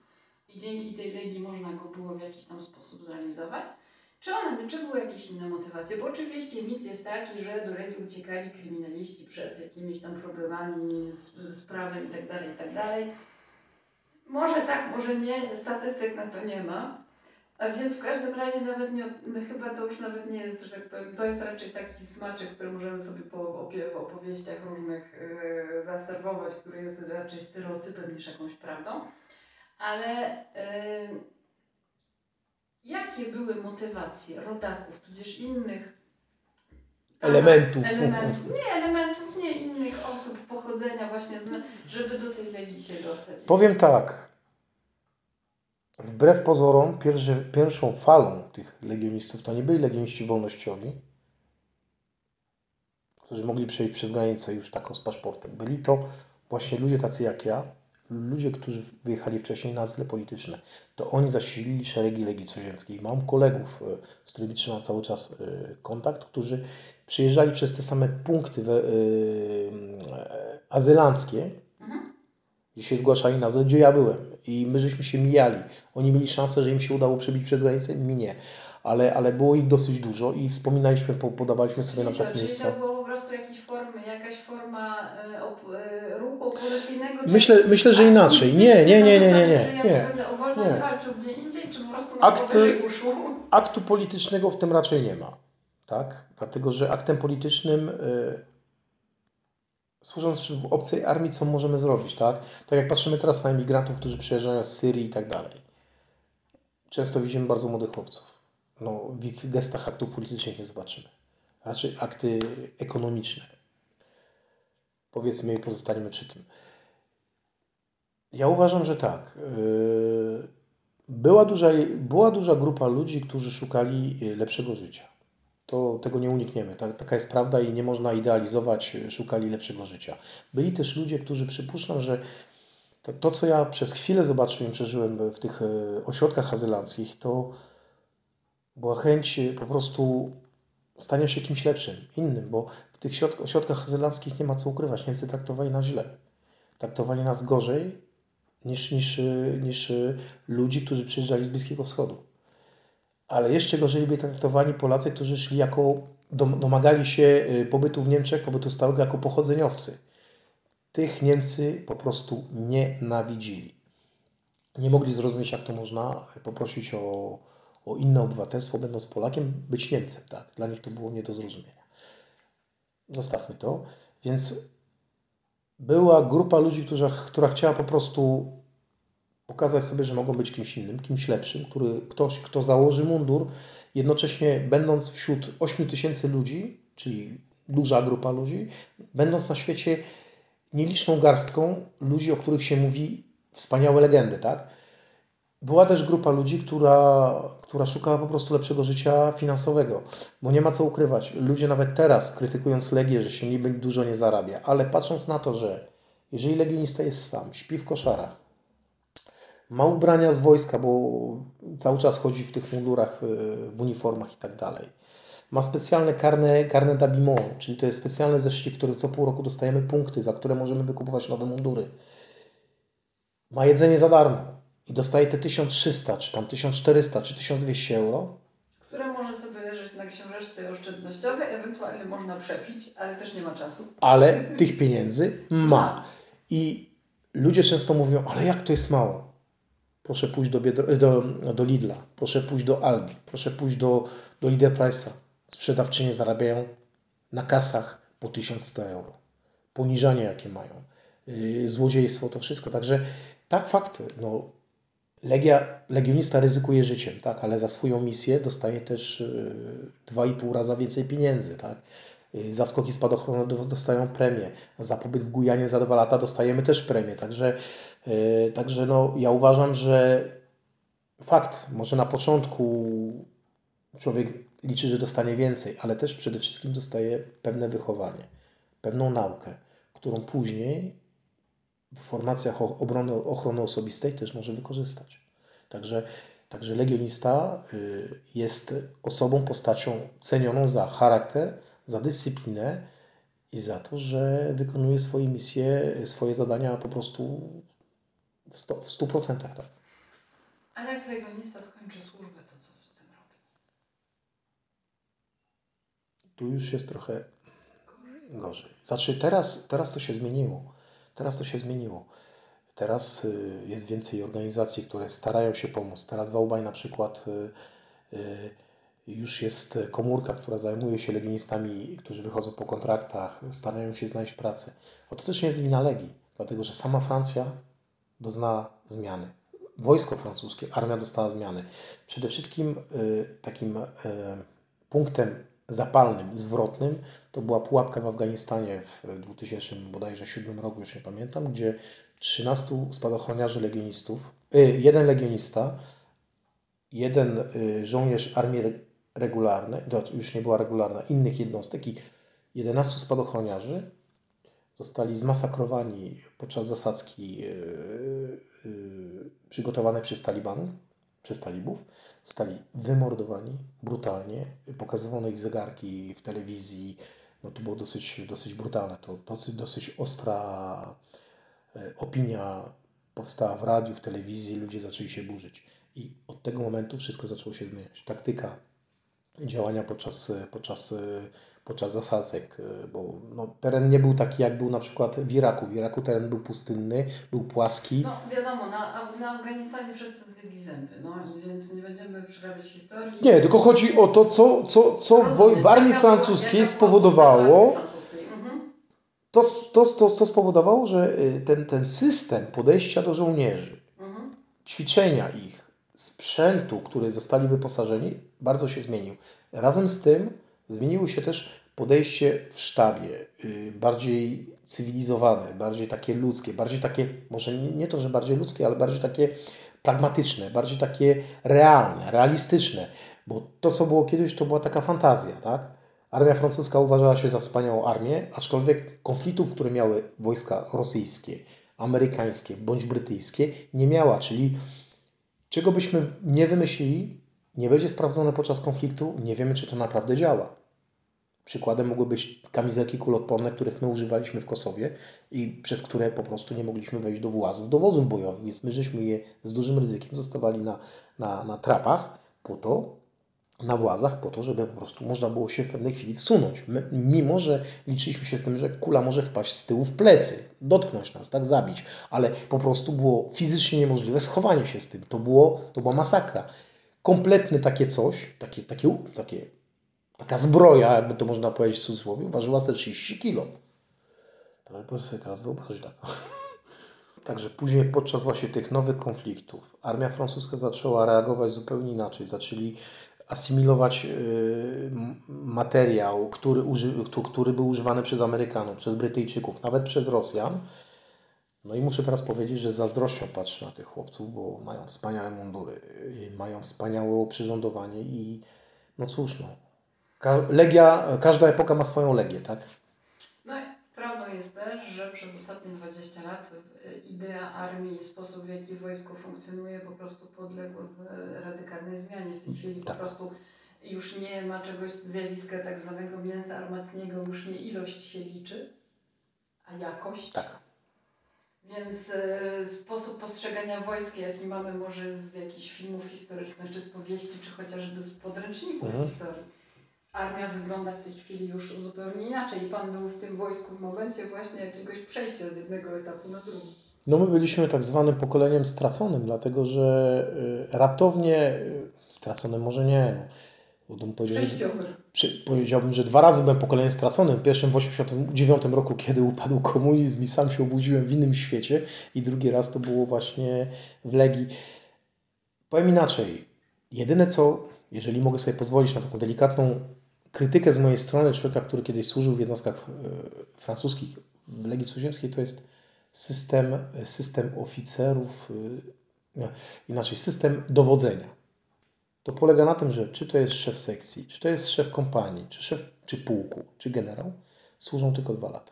i dzięki tej legii można go było w jakiś tam sposób zrealizować. Czy one, czy były jakieś inne motywacje? Bo oczywiście mit jest taki, że do Legii uciekali kryminaliści przed jakimiś tam problemami z, z prawem i tak dalej, i tak. Może tak, może nie, statystyk na to nie ma. A więc w każdym razie nawet nie, no chyba to już nawet nie jest, że tak powiem, to jest raczej taki smaczek, który możemy sobie po w opowieściach różnych yy, zaserwować, który jest raczej stereotypem niż jakąś prawdą. Ale yy, Jakie były motywacje rodaków, tudzież innych elementów. elementów, nie elementów, nie innych osób pochodzenia właśnie, żeby do tej legii się dostać? Powiem tak. Wbrew pozorom, pierwszy, pierwszą falą tych legionistów to nie byli legioniści wolnościowi, którzy mogli przejść przez granicę już taką z paszportem. Byli to właśnie ludzie tacy jak ja, ludzie, którzy wyjechali wcześniej na zle polityczne. To oni zasilili szeregi Legii Cudzoziemskiej. Mam kolegów, e, z którymi trzymam cały czas e, kontakt, którzy przyjeżdżali przez te same punkty yy, azylanckie. Gdzie się zgłaszali na gdzie ja byłem. I my żeśmy się mijali. Oni mieli szansę, że im się udało przebić przez granicę, mi nie. Ale, ale było ich dosyć dużo i wspominaliśmy, podawaliśmy sobie czyli na przykład miejsca. Czyli to było po prostu jakieś formy, jakaś forma y, op, y, ruchu opozycyjnego? Myślę, myślę, że inaczej. Nie, nie, nie, nie, nie. nie, nie. Ja będę o wolność walczył gdzie indziej, czy po prostu Akt? Aktu politycznego w tym raczej nie ma tak? Dlatego, że aktem politycznym, yy, służąc w obcej armii, co możemy zrobić, tak? Tak jak patrzymy teraz na emigrantów, którzy przyjeżdżają z Syrii i tak dalej. Często widzimy bardzo młodych chłopców. No, w ich gestach aktów politycznych nie zobaczymy. Raczej akty ekonomiczne. Powiedzmy i pozostaniemy przy tym. Ja uważam, że tak. Yy, była duża, była duża grupa ludzi, którzy szukali lepszego życia to tego nie unikniemy. taka jest prawda i nie można idealizować, szukali lepszego życia. Byli też ludzie, którzy przypuszczam, że to, to co ja przez chwilę zobaczyłem, przeżyłem w tych e, ośrodkach azylanckich, to była chęć po prostu stania się kimś lepszym, innym, bo w tych ośrodkach azylanckich nie ma co ukrywać. Niemcy traktowali nas źle. Traktowali nas gorzej niż, niż, niż ludzi, którzy przyjeżdżali z Bliskiego Wschodu ale jeszcze gorzej byli traktowani Polacy, którzy szli jako, domagali się y, pobytu w Niemczech, pobytu stałego jako pochodzeniowcy. Tych Niemcy po prostu nienawidzili. Nie mogli zrozumieć, jak to można poprosić o, o inne obywatelstwo, będąc Polakiem, być Niemcem. Tak? Dla nich to było nie do zrozumienia. Zostawmy to. Więc była grupa ludzi, która, która chciała po prostu pokazać sobie, że mogą być kimś innym, kimś lepszym, który, ktoś, kto założy mundur, jednocześnie będąc wśród 8 tysięcy ludzi, czyli duża grupa ludzi, będąc na świecie nieliczną garstką ludzi, o których się mówi wspaniałe legendy, tak? Była też grupa ludzi, która, która szukała po prostu lepszego życia finansowego, bo nie ma co ukrywać. Ludzie nawet teraz, krytykując Legię, że się niby dużo nie zarabia, ale patrząc na to, że jeżeli legionista jest sam, śpi w koszarach, ma ubrania z wojska, bo cały czas chodzi w tych mundurach, e, w uniformach i tak dalej. Ma specjalne karne, karne d'habillement, czyli to jest specjalny zeszyt, w którym co pół roku dostajemy punkty, za które możemy wykupować nowe mundury. Ma jedzenie za darmo i dostaje te 1300, czy tam 1400, czy 1200 euro. Które może sobie leżeć na książeczce oszczędnościowej, ewentualnie można przepić, ale też nie ma czasu. Ale tych pieniędzy ma. I ludzie często mówią, ale jak to jest mało? Proszę pójść do, do, do Lidla, proszę pójść do Aldi, proszę pójść do, do Lidl Price'a. Sprzedawczynie zarabiają na kasach po 1100 euro. Poniżanie jakie mają. Yy, złodziejstwo, to wszystko. Także tak, fakty. No, Legia, legionista ryzykuje życiem, tak, ale za swoją misję dostaje też yy, 2,5 raza więcej pieniędzy. Tak. Yy, za skoki spadochronu dostają premię. Za pobyt w Gujanie za dwa lata dostajemy też premię. Także E, także no, ja uważam, że fakt, może na początku człowiek liczy, że dostanie więcej, ale też przede wszystkim dostaje pewne wychowanie, pewną naukę, którą później w formacjach obrony, ochrony osobistej też może wykorzystać. Także, także legionista y, jest osobą, postacią cenioną za charakter, za dyscyplinę i za to, że wykonuje swoje misje, swoje zadania po prostu w, sto, w 100% tak. A jak legionista skończy służbę, to co z tym robi? Tu już jest trochę gorzej. Znaczy teraz, teraz to się zmieniło. Teraz to się zmieniło. Teraz y, jest więcej organizacji, które starają się pomóc. Teraz w Wałbaj na przykład y, y, już jest komórka, która zajmuje się legionistami, którzy wychodzą po kontraktach, starają się znaleźć pracę. Bo to też nie jest wina Legii, dlatego że sama Francja dozna zmiany. wojsko francuskie, armia dostała zmiany. Przede wszystkim takim punktem zapalnym, zwrotnym, to była pułapka w Afganistanie w 2000 bodajże 7 roku, już nie pamiętam, gdzie 13 spadochroniarzy legionistów, jeden legionista, jeden żołnierz armii regularnej, już nie była regularna, innych jednostek i 11 spadochroniarzy zostali zmasakrowani podczas zasadzki yy, yy, przygotowanej przez talibanów, przez talibów. Zostali wymordowani brutalnie. Pokazywano ich zegarki w telewizji. No to było dosyć, dosyć brutalne. To dosyć, dosyć ostra yy, opinia powstała w radiu, w telewizji. Ludzie zaczęli się burzyć. I od tego momentu wszystko zaczęło się zmieniać. Taktyka działania podczas, podczas, podczas zasadzek, bo no, teren nie był taki, jak był na przykład w Iraku. W Iraku teren był pustynny, był płaski. No wiadomo, na, na Afganistanie wszyscy zjedli zęby, no i więc nie będziemy przerabiać historii. Nie, tylko chodzi o to, co, co, co w, w armii francuskiej spowodowało, mhm. to, to, to, to spowodowało, że y, ten, ten system podejścia do żołnierzy, mhm. ćwiczenia ich, sprzętu, który zostali wyposażeni, bardzo się zmienił. Razem z tym zmieniło się też podejście w sztabie, y, bardziej cywilizowane, bardziej takie ludzkie, bardziej takie, może nie to, że bardziej ludzkie, ale bardziej takie pragmatyczne, bardziej takie realne, realistyczne, bo to, co było kiedyś, to była taka fantazja, tak? Armia francuska uważała się za wspaniałą armię, aczkolwiek konfliktów, które miały wojska rosyjskie, amerykańskie bądź brytyjskie, nie miała, czyli Czego byśmy nie wymyślili, nie będzie sprawdzone podczas konfliktu, nie wiemy, czy to naprawdę działa. Przykładem mogły być kamizelki kuloodporne, których my używaliśmy w Kosowie i przez które po prostu nie mogliśmy wejść do włazów, do wozów bojowych, więc my żeśmy je z dużym ryzykiem zostawali na, na, na trapach po to, na włazach po to, żeby po prostu można było się w pewnej chwili wsunąć. My, mimo, że liczyliśmy się z tym, że kula może wpaść z tyłu w plecy, dotknąć nas, tak zabić, ale po prostu było fizycznie niemożliwe schowanie się z tym. To, było, to była masakra. Kompletne takie coś, takie, takie, takie, taka zbroja, jakby to można powiedzieć w cudzysłowie, ważyła 30 kilo. Ale proszę sobie teraz wyobrazić tak. Także później podczas właśnie tych nowych konfliktów armia francuska zaczęła reagować zupełnie inaczej. Zaczęli asymilować y, materiał, który, który był używany przez Amerykanów, przez Brytyjczyków, nawet przez Rosjan. No i muszę teraz powiedzieć, że z zazdrością patrzę na tych chłopców, bo mają wspaniałe mundury, mają wspaniałe oprzyrządowanie i no cóż, no. Legia, każda epoka ma swoją legię, tak? Jest też, że przez ostatnie 20 lat idea armii i sposób, w jaki wojsko funkcjonuje, po prostu podległ radykalnej zmianie. W tej chwili tak. po prostu już nie ma czegoś, zjawiska tak zwanego mięsa armatniego, już nie ilość się liczy, a jakość. Tak. Więc y, sposób postrzegania wojska, jaki mamy może z jakichś filmów historycznych, czy z powieści, czy chociażby z podręczników mhm. historii, armia wygląda w tej chwili już zupełnie inaczej. I Pan był w tym wojsku w momencie właśnie jakiegoś przejścia z jednego etapu na drugi. No my byliśmy tak zwanym pokoleniem straconym, dlatego że y, raptownie, y, straconym może nie, no, Przejściowym. Powiedziałbym, że dwa razy byłem pokoleniem straconym. Pierwszym w 1989 roku, kiedy upadł komunizm i sam się obudziłem w innym świecie i drugi raz to było właśnie w Legii. Powiem inaczej. Jedyne co, jeżeli mogę sobie pozwolić na taką delikatną krytykę z mojej strony człowieka, który kiedyś służył w jednostkach e, francuskich w Legii Cudzoziemskiej, to jest system, system oficerów, e, inaczej, system dowodzenia. To polega na tym, że czy to jest szef sekcji, czy to jest szef kompanii, czy szef, czy pułku, czy generał, służą tylko dwa lata.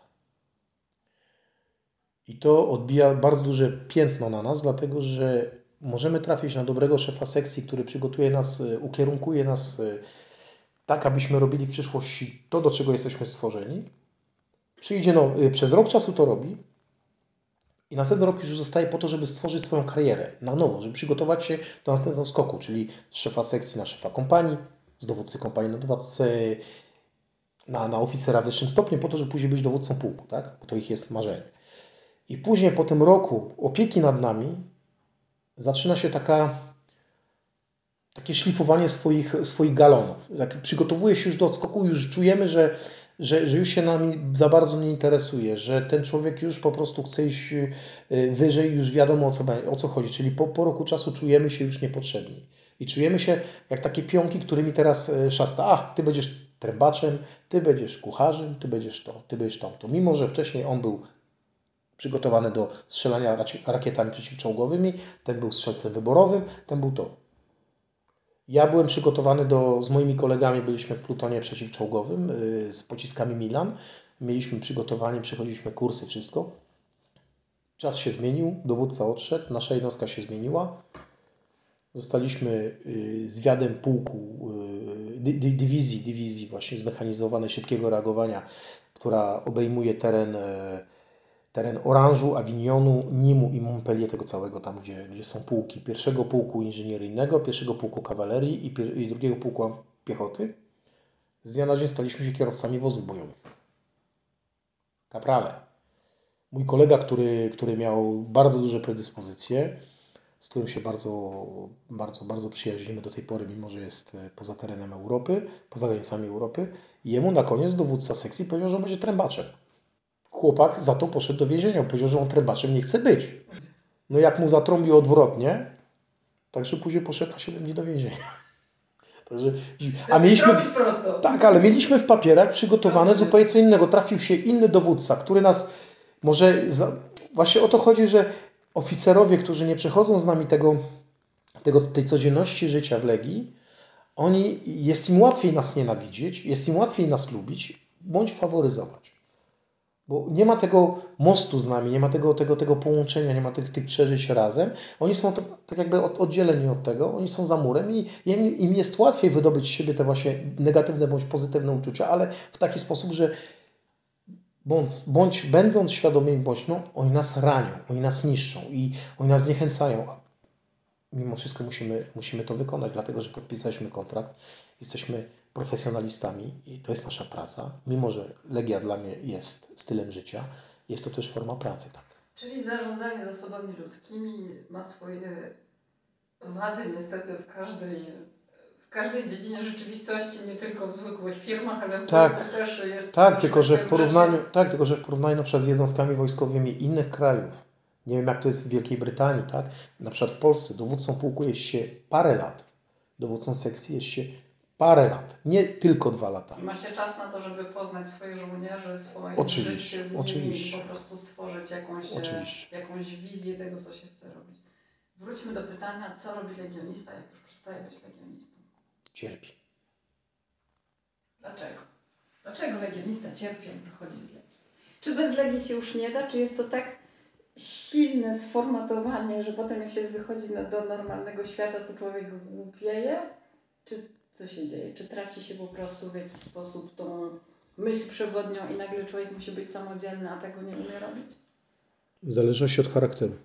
I to odbija bardzo duże piętno na nas, dlatego że możemy trafić na dobrego szefa sekcji, który przygotuje nas, e, ukierunkuje nas tak abyśmy robili w przyszłości to, do czego jesteśmy stworzeni. Przyjdzie, no, y, przez rok czasu to robi i następny rok już zostaje po to, żeby stworzyć swoją karierę na nowo, żeby przygotować się do następnego skoku, czyli szefa sekcji na szefa kompanii, z dowódcy kompanii na dowódcę, na, na oficera w wyższym stopniu, po to, żeby później być dowódcą pułku, tak? bo to ich jest marzenie. I później po tym roku opieki nad nami zaczyna się taka takie szlifowanie swoich, swoich galonów. Jak przygotowuje się już do odskoku, już czujemy, że, że, że już się nami za bardzo nie interesuje, że ten człowiek już po prostu chce iść y, wyżej, już wiadomo o co, o co chodzi. Czyli po, po roku czasu czujemy się już niepotrzebni. I czujemy się jak takie pionki, którymi teraz y, szasta. A, ty będziesz trębaczem, ty będziesz kucharzem, ty będziesz to, ty będziesz to. To mimo, że wcześniej on był przygotowany do strzelania rakietami przeciwczołgowymi, ten był strzelcem wyborowym, ten był to. Ja byłem przygotowany do, z moimi kolegami byliśmy w plutonie przeciwczołgowym yy, z pociskami Milan. Mieliśmy przygotowanie, przechodziliśmy kursy, wszystko. Czas się zmienił, dowódca odszedł, nasza jednostka się zmieniła. Zostaliśmy yy, zwiadem pułku, yy, dywizji, dywizji właśnie zmechanizowanej szybkiego reagowania, która obejmuje teren teren Oranżu, Avignonu, Nimu i Montpellier, tego całego tam, gdzie, gdzie są pułki pierwszego pułku inżynieryjnego, pierwszego pułku kawalerii i, i drugiego pułku piechoty. Z dnia na dzień staliśmy się kierowcami wozów bojowych. Kaprale. Mój kolega, który, który miał bardzo duże predyspozycje, z którym się bardzo, bardzo, bardzo przyjaźnimy do tej pory, mimo że jest e, poza terenem Europy, poza granicami Europy, jemu na koniec dowódca sekcji powiedział, że będzie trębaczem. Chłopak za to poszedł do więzienia. Powiedział, że on trębaczem nie chce być. No jak mu zatrąbił odwrotnie, także później poszedł na 7 dni do więzienia. Także, a mieliśmy. Tak, ale mieliśmy w papierach przygotowane zupełnie co innego. Trafił się inny dowódca, który nas może. Właśnie o to chodzi, że oficerowie, którzy nie przechodzą z nami tego, tego, tej codzienności życia w Legii, oni, jest im łatwiej nas nienawidzieć, jest im łatwiej nas lubić, bądź faworyzować. Bo nie ma tego mostu z nami, nie ma tego, tego, tego połączenia, nie ma tych, tych przeżyć razem. Oni są to, tak jakby oddzieleni od tego, oni są za murem i im, im jest łatwiej wydobyć z siebie te właśnie negatywne bądź pozytywne uczucia, ale w taki sposób, że bądź, bądź będąc świadomymi, bądź no, oni nas ranią, oni nas niszczą i oni nas zniechęcają. Mimo wszystko musimy, musimy to wykonać, dlatego że podpisaliśmy kontrakt, jesteśmy profesjonalistami i to jest nasza praca. Mimo, że Legia dla mnie jest stylem życia, jest to też forma pracy. Tak. Czyli zarządzanie zasobami ludzkimi ma swoje wady niestety w każdej, w każdej dziedzinie rzeczywistości, nie tylko w zwykłych firmach, ale w tak, Polsce też jest. Tak, tylko że w porównaniu, tak, tylko że w porównaniu na przykład z jednostkami wojskowymi innych krajów, nie wiem jak to jest w Wielkiej Brytanii, tak? Na przykład w Polsce dowódcą pułku jest się parę lat, dowódcą sekcji jest się parę lat, nie tylko dwa lata. I ma się czas na to, żeby poznać swoich żołnierzy, swoje oczywiście, życie z oczywiście. i po prostu stworzyć jakąś, e, oczywiście. jakąś wizję tego, co się chce robić. Wróćmy do pytania, co robi legionista, jak już przestaje być legionistą? Cierpi. Dlaczego? Dlaczego legionista cierpi, jak wychodzi z Legii? Czy bez Legii się już nie da? Czy jest to tak silne sformatowanie, że potem jak się wychodzi do normalnego świata, to człowiek głupieje? Czy co się dzieje? Czy traci się po prostu w jakiś sposób tą myśl przewodnią i nagle człowiek musi być samodzielny, a tego nie umie robić? W zależności od charakteru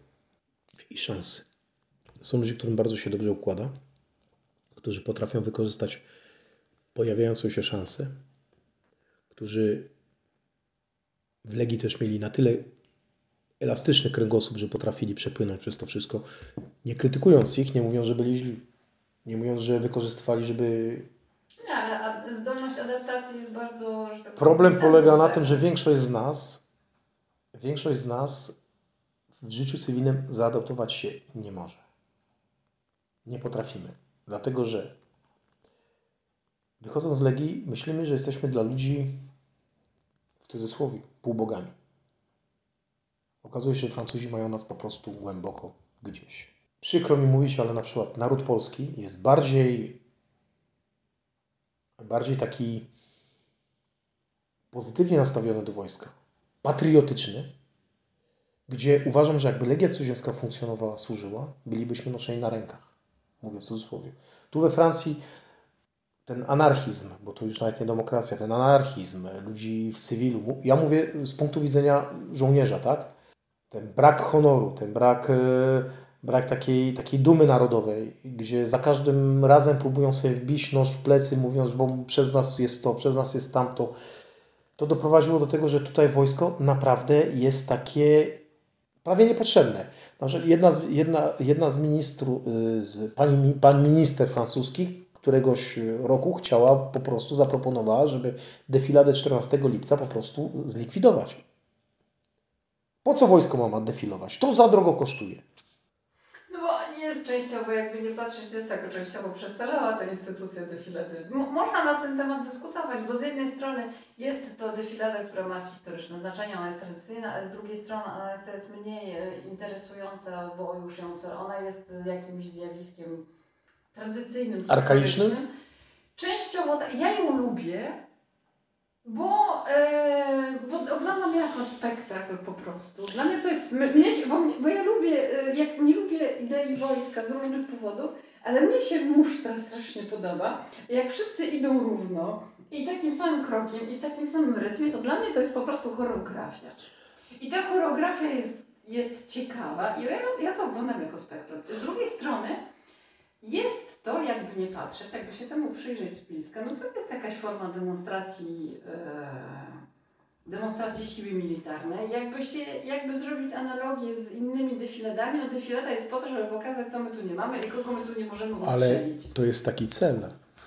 i szansy. Są ludzie, którym bardzo się dobrze układa, którzy potrafią wykorzystać pojawiającą się szansę, którzy w Legii też mieli na tyle elastyczny kręgosłup, że potrafili przepłynąć przez to wszystko, nie krytykując ich, nie mówiąc, że byli źli. Nie mówiąc, że wykorzystywali, żeby. Nie, ale zdolność adaptacji jest bardzo. Tak Problem polega na tym, że większość z nas, większość z nas w życiu cywilnym zaadaptować się nie może. Nie potrafimy. Dlatego, że wychodząc z Legii, myślimy, że jesteśmy dla ludzi w cudzysłowie półbogami. Okazuje się, że Francuzi mają nas po prostu głęboko gdzieś przykro mi mówić, ale na przykład naród polski jest bardziej, bardziej taki pozytywnie nastawiony do wojska, patriotyczny, gdzie uważam, że jakby Legia Cudzoziemska funkcjonowała, służyła, bylibyśmy noszeni na rękach. Mówię w cudzysłowie. Tu we Francji ten anarchizm, bo to już nawet nie demokracja, ten anarchizm ludzi w cywilu, ja mówię z punktu widzenia żołnierza, tak? Ten brak honoru, ten brak brak takiej, takiej dumy narodowej, gdzie za każdym razem próbują sobie wbić noż w plecy, mówiąc, bo przez nas jest to, przez nas jest tamto. To doprowadziło do tego, że tutaj wojsko naprawdę jest takie prawie niepotrzebne. Jedna z, jedna, jedna z ministrów, y, z, pani, pan minister francuski, któregoś roku chciała po prostu, zaproponowała, żeby defiladę 14 lipca po prostu zlikwidować. Po co wojsko ma defilować? To za drogo kosztuje. Jest częściowo, jakby nie patrzeć, jest tak częściowo przestarzała ta instytucja defilady. Można na ten temat dyskutować, bo z jednej strony jest to defilada, która ma historyczne znaczenie, ona jest tradycyjna, ale z drugiej strony ona jest mniej e, interesująca, bo już ją, ona jest jakimś zjawiskiem tradycyjnym, arkaicznym. Częściowo, ja ją lubię, bo, e, bo oglądam jako spektakl po prostu. Dla mnie to jest, mnie się, bo, bo ja lubię, e, jak nie lubię idei wojska z różnych powodów, ale mnie się musztra strasznie podoba. Jak wszyscy idą równo i takim samym krokiem i takim samym rytmie, to dla mnie to jest po prostu choreografia. I ta choreografia jest, jest ciekawa i ja, ja to oglądam jako spektakl. Z drugiej strony jest to, jakby nie patrzeć, jakby się temu przyjrzeć z bliska, no to jest jakaś forma demonstracji, e, demonstracji siły militarnej. Jakby, się, jakby zrobić analogię z innymi defiladami, no defilada jest po to, żeby pokazać, co my tu nie mamy i kogo my tu nie możemy ustrzelić. Ale to jest taki cel.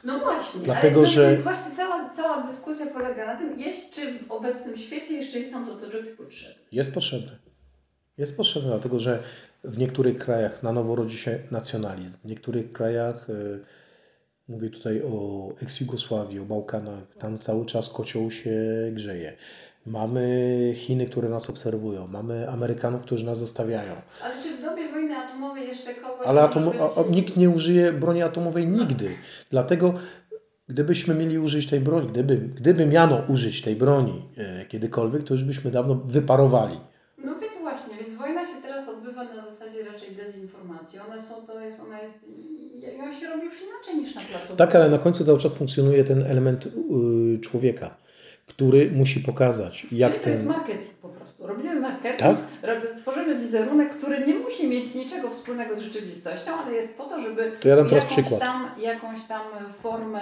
No właśnie, Dlatego, ale że... właśnie cała, cała dyskusja polega na tym, jest, czy w obecnym świecie jeszcze jest nam to do czegoś potrzebne. Jest potrzebne. Jest potrzebne, dlatego że w niektórych krajach na nowo rodzi się nacjonalizm. W niektórych krajach, e, mówię tutaj o eks-Jugosławii, o Bałkanach, tam cały czas kocioł się grzeje. Mamy Chiny, które nas obserwują, mamy Amerykanów, którzy nas zostawiają. Ale czy w dobie wojny atomowej jeszcze kogoś... Ale atom, być... a, a, nikt nie użyje broni atomowej nigdy. No. Dlatego gdybyśmy mieli użyć tej broni, gdyby, gdyby miano użyć tej broni e, kiedykolwiek, to już byśmy dawno wyparowali. No więc właśnie, więc wojna się teraz odbywa na zasadzie raczej dezinformacji. One są, to jest, ona jest, i on się robi już inaczej niż na placu. Tak, ale na końcu cały czas funkcjonuje ten element yy, człowieka który musi pokazać, jak Czyli to ten... jest marketing po prostu. Robimy marketing, tak? tworzymy wizerunek, który nie musi mieć niczego wspólnego z rzeczywistością, ale jest po to, żeby to ja dam teraz jakąś, przykład. Tam, jakąś tam formę,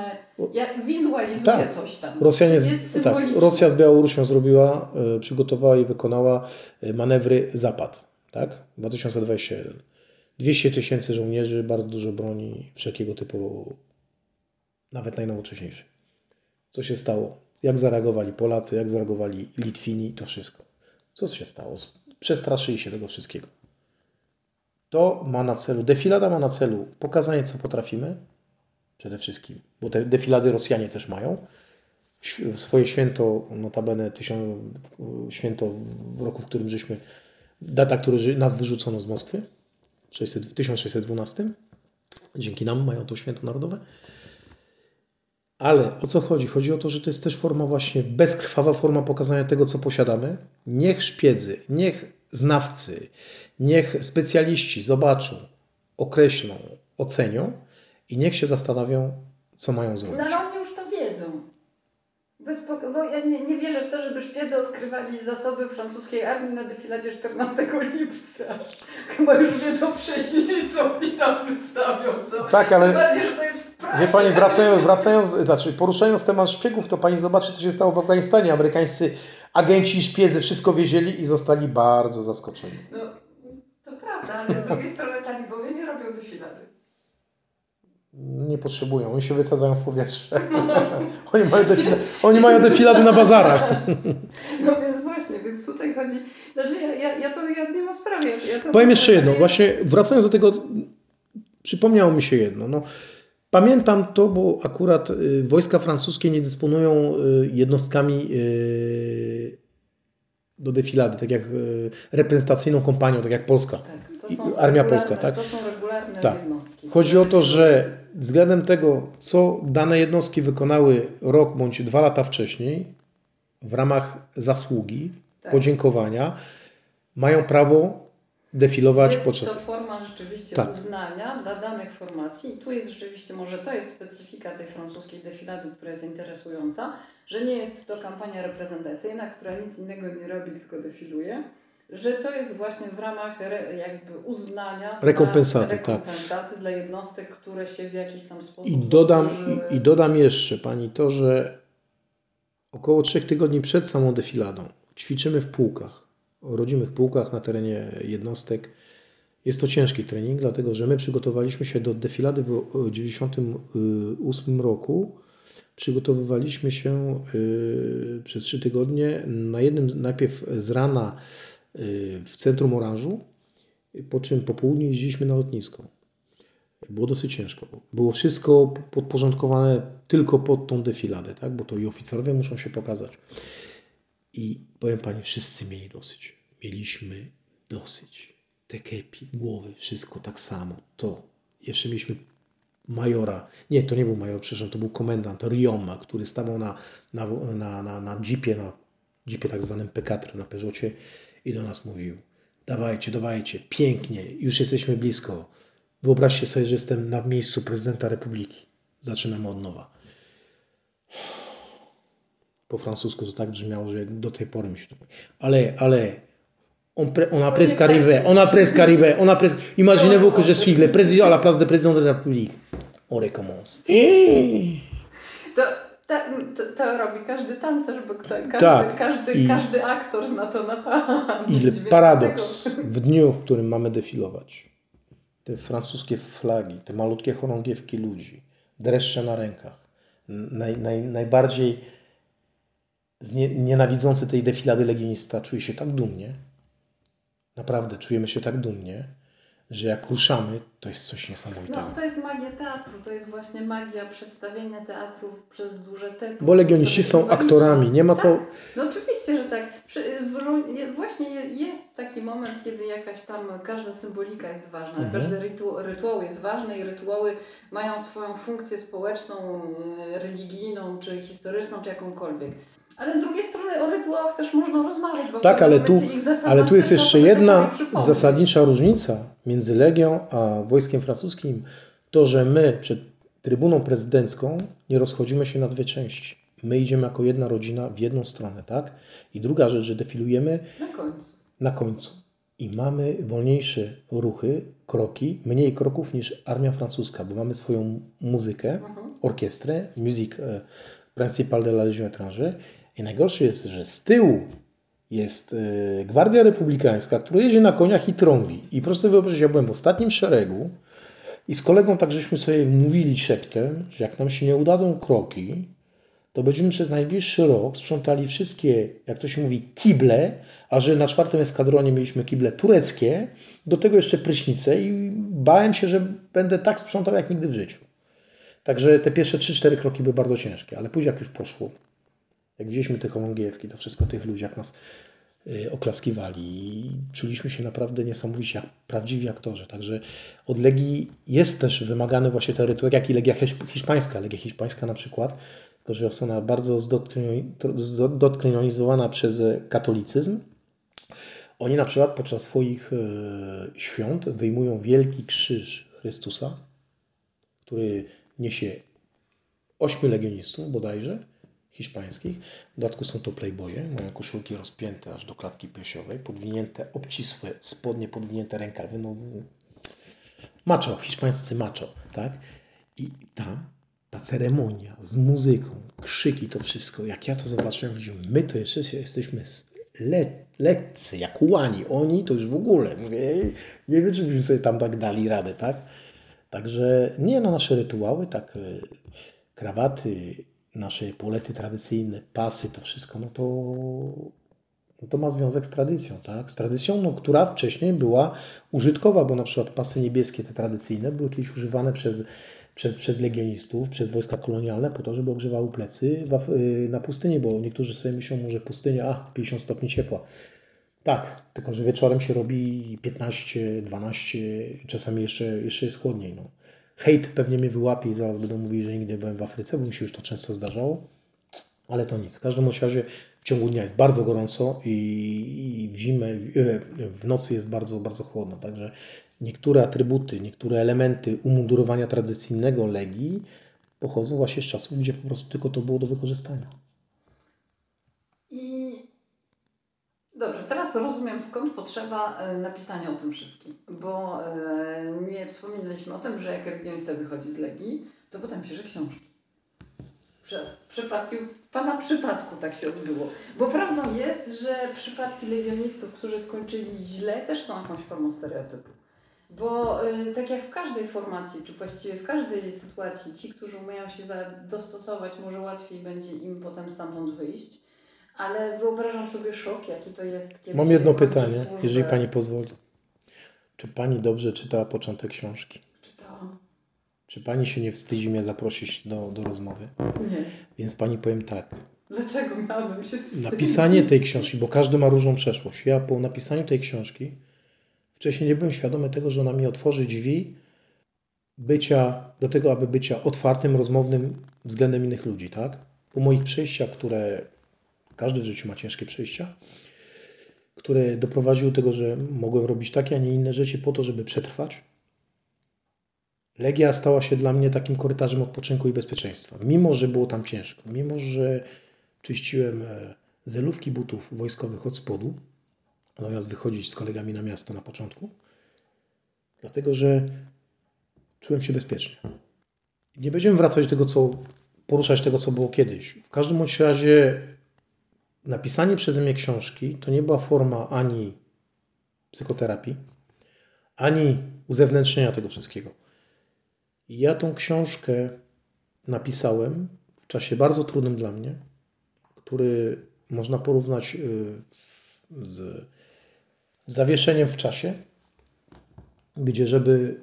jak, wizualizuje tak. coś tam. Rosjanie z, tak, Rosja z Białorusią zrobiła, y, przygotowała i wykonała y, manewry Zapad, tak? 2021. 200 tysięcy żołnierzy, bardzo dużo broni, wszelkiego typu, nawet najnowocześniejszych. Co się stało? Jak zareagowali Polacy, jak zareagowali Litwini, to wszystko. Co się stało? Przestraszyli się tego wszystkiego. To ma na celu, defilada ma na celu pokazanie, co potrafimy, przede wszystkim, bo te defilady Rosjanie też mają. W swoje święto, notabene tysiąc, święto w roku, w którym żeśmy, data, który nas wyrzucono z Moskwy, w 1612. Dzięki nam mają to święto narodowe. Ale o co chodzi? Chodzi o to, że to jest też forma właśnie bezkrwawa forma pokazania tego, co posiadamy. Niech szpiedzy, niech znawcy, niech specjaliści zobaczą, określą, ocenią i niech się zastanawią, co mają zrobić. No ale oni już to wiedzą. Bo ja nie, nie wierzę w to, żeby szpiedzy odkrywali zasoby francuskiej armii na defiladzie 14 lipca. Chyba już wiedzą wcześniej, co mi tam wystawią. Co? Tak, ale... Tym bardziej, że to jest Wie Pani, wracając, wracając, znaczy poruszając temat szpiegów, to Pani zobaczy, co się stało w Afganistanie. Amerykańscy agenci i szpiedzy wszystko wiedzieli i zostali bardzo zaskoczeni. No, to prawda, ale z drugiej strony talibowie nie robią defilady. Nie potrzebują, oni się wysadzają w powietrze. oni, mają defilady, oni mają defilady na bazarach. no więc właśnie, więc tutaj chodzi... Znaczy ja, ja, ja to ja nie mam sprawy. Ja Powiem jeszcze jedno, właśnie wracając do tego, przypomniało mi się jedno. No, Pamiętam to, bo akurat y, wojska francuskie nie dysponują y, jednostkami y, do defilady, tak jak reprezentacyjną kompanią, tak jak Polska. Tak, Armia Polska, tak? To są regularne tak. jednostki. Chodzi o to, że względem tego, co dane jednostki wykonały rok bądź dwa lata wcześniej, w ramach zasługi, tak. podziękowania, mają prawo defilować jest podczas... to forma rzeczywiście tak. uznania dla danych formacji i tu jest rzeczywiście, może to jest specyfika tej francuskiej defilady, która jest interesująca, że nie jest to kampania reprezentacyjna, która nic innego nie robi, tylko defiluje, że to jest właśnie w ramach re, jakby uznania rekompensaty, dla, rekompensaty tak. dla jednostek, które się w jakiś tam sposób I dodam, i, i dodam jeszcze Pani to, że około trzech tygodni przed samą defiladą ćwiczymy w pułkach o rodzimych pułkach na terenie jednostek Jest to ciężki trening, dlatego że my przygotowaliśmy się do defilady w 1998 roku. Przygotowywaliśmy się y, przez trzy tygodnie. Na jednym najpierw z rana y, w centrum Oranżu, po czym po południu jeździliśmy na lotnisko. Było dosyć ciężko. Było wszystko podporządkowane tylko pod tą defiladę, tak? bo to i oficerowie muszą się pokazać. I powiem Pani, wszyscy mieli dosyć. Mieliśmy dosyć. Te kepi, głowy, wszystko tak samo. To. Jeszcze mieliśmy majora. Nie, to nie był major, przepraszam, to był komendant Rioma, który stawał na, na, na, na, na jeepie, na jeepie tak zwanym P4 na Peugeotie i do nas mówił dawajcie, dawajcie, pięknie, już jesteśmy blisko. Wyobraźcie sobie, że jestem na miejscu prezydenta republiki. Zaczynamy od nowa. Po francusku to tak brzmiało, że do tej pory mi się to... Ale, ale... On, pre, on a presque arrivé, on a presque arrivé, on a presque... Imaginez-vous que je suis le président à la place de président de la République. On recommence. To, to, to robi każdy tancerz, bo kto, każdy, Tak. każdy, I- każdy aktor zna to na pamięć. Więc paradoks w dniu, w którym mamy defilować. Te francuskie flagi, te malutkie chorągiewki ludzi, dreszcze na rękach. Naj, naj, najbardziej znie, nienawidzący tej defilady legionista czuje się tak dumnie. Naprawdę czujemy się tak dumnie, że jak ruszamy, to jest coś niesamowitego. No, to jest magia teatru, to jest właśnie magia przedstawienia teatrów przez duże tempo. Bo legioniści są aktorami, nie ma co... No oczywiście, że tak. Właśnie je- jest taki moment, kiedy jakaś tam, każda symbolika jest ważna, Mhm. każdy rytu, rytuał jest ważny i rytuały mają swoją funkcję społeczną, y, religijną, czy historyczną, czy jakąkolwiek. Ale z drugiej strony o rytuałach też można rozmawiać, bo Tak, ale tu, ale tu jest jeszcze jedna zasadnicza różnica między Legią a wojskiem francuskim. To, że my przed trybuną prezydencką nie rozchodzimy się na dwie części. My idziemy jako jedna rodzina w jedną stronę, tak? I druga rzecz, że defilujemy Na końcu. na końcu. I mamy wolniejsze ruchy, kroki, mniej kroków niż armia francuska, bo mamy swoją muzykę, orkiestrę, music e, principal de la Légion étrangère. I najgorsze jest, że z tyłu jest e, Gwardia Republikańska, która jedzie na koniach i trąbi. I prosto wyobraź, ja byłem w ostatnim szeregu i z kolegą tak żeśmy sobie mówili szeptem, że jak nam się nie udadzą kroki, to będziemy przez najbliższy rok sprzątali wszystkie, jak to się mówi, kible, a że na czwartym eskadronie mieliśmy kible tureckie, do tego jeszcze prysznice i bałem się, że będę tak sprzątał jak nigdy w życiu. Także te pierwsze 3-4 kroki były bardzo ciężkie, ale później jak już poszło, jak widzieliśmy te chorągiewki, to wszystko tych ludzi, jak nas y, oklaskiwali, czuliśmy się naprawdę niesamowicie jak prawdziwi aktorzy. Także od Legii jest też wymagany właśnie ten jak i Legia hiszp- hiszpańska. Legia hiszpańska na przykład, tylko że jest ona bardzo zdoktrynizowana przez katolicyzm. Oni na przykład podczas swoich e, świąt wyjmują wielki krzyż Chrystusa, który niesie ośmiu legionistów bodajże, hiszpańskich. W dodatku są to playboye, mają koszulki rozpięte aż do klatki piersiowej, podwinięte, obcisłe spodnie, podwinięte rękawy, no macho, hiszpańscy macho, tak? I tam ta ceremonia z muzyką, krzyki, to wszystko, jak ja to zobaczyłem, widziałem, my to jeszcze jesteśmy le, lekcy, jak łani, oni to już w ogóle, mówię, nie wiem, czy byśmy sobie tam tak dali radę, tak? Także nie na nasze rytuały, tak e, krawaty, nasze polety tradycyjne, pasy, to wszystko, no to, no to ma związek z tradycją, tak? Z tradycją, no, która wcześniej była użytkowa, bo na przykład pasy niebieskie, te tradycyjne, były kiedyś używane przez, przez, przez legionistów, przez wojska kolonialne po to, żeby ogrzewały plecy y, na pustyni, bo niektórzy sobie myślą, może pustynia, a 50 stopni ciepła. Tak, tylko że wieczorem się robi 15, 12, czasami jeszcze, jeszcze jest chłodniej. No. Hejt pewnie mnie wyłapie i zaraz będą mówili, że nigdy nie byłem w Afryce, bo mi się już to często zdarzało. Ale to nic. W każdym razie w ciągu dnia jest bardzo gorąco i, w zimę, w, w nocy jest bardzo, bardzo chłodno. Także niektóre atrybuty, niektóre elementy umundurowania tradycyjnego Legii pochodzą właśnie z czasów, gdzie po prostu tylko to było do wykorzystania. I dobrze, teraz rozumiem skąd potrzeba e, napisania o tym wszystkim, bo e, nie wspominaliśmy o tym, że jak legionista wychodzi z Legii, to potem pisze książki. Przy, w, Pana przypadku tak się odbyło. Bo prawdą jest, że przypadki legionistów, którzy skończyli źle, też są jakąś formą stereotypu. Bo y, tak jak w każdej formacji, czy właściwie w każdej sytuacji, ci, którzy umieją się dostosować, może łatwiej będzie im potem stamtąd wyjść. Ale wyobrażam sobie szok, jaki to jest. Kiedy Mam jedno pytanie, służbę... jeżeli pani pozwoli. Czy pani dobrze czytała początek książki? Czytałam. Czy pani się nie wstydzi mnie zaprosić do, do rozmowy? Nie. Więc pani powiem tak. Dlaczego miałabym się wstydzić? Napisanie tej książki, bo każdy ma różną przeszłość. Ja po napisaniu tej książki wcześniej nie byłem świadomy tego, że ona mi otworzy drzwi bycia, do tego, aby bycia otwartym, rozmownym względem innych ludzi, tak? Po moich przejściach, które każdy w życiu ma ciężkie przejścia, które doprowadziły do tego, że mogłem robić takie, a nie inne rzeczy po to, żeby przetrwać. Legia stała się dla mnie takim korytarzem odpoczynku i bezpieczeństwa. Mimo, że było tam ciężko, mimo, że czyściłem e, zelówki butów wojskowych od spodu, zamiast wychodzić z kolegami na miasto na początku, dlatego że czułem się bezpiecznie. Nie będziemy wracać do tego, co poruszać tego, co było kiedyś. W każdym bądź razie napisanie przeze mnie książki to nie była forma ani psychoterapii, ani uzewnętrznienia tego wszystkiego. Ja tą książkę napisałem w czasie bardzo trudnym dla mnie, który można porównać y, z zawieszeniem w czasie, gdzie żeby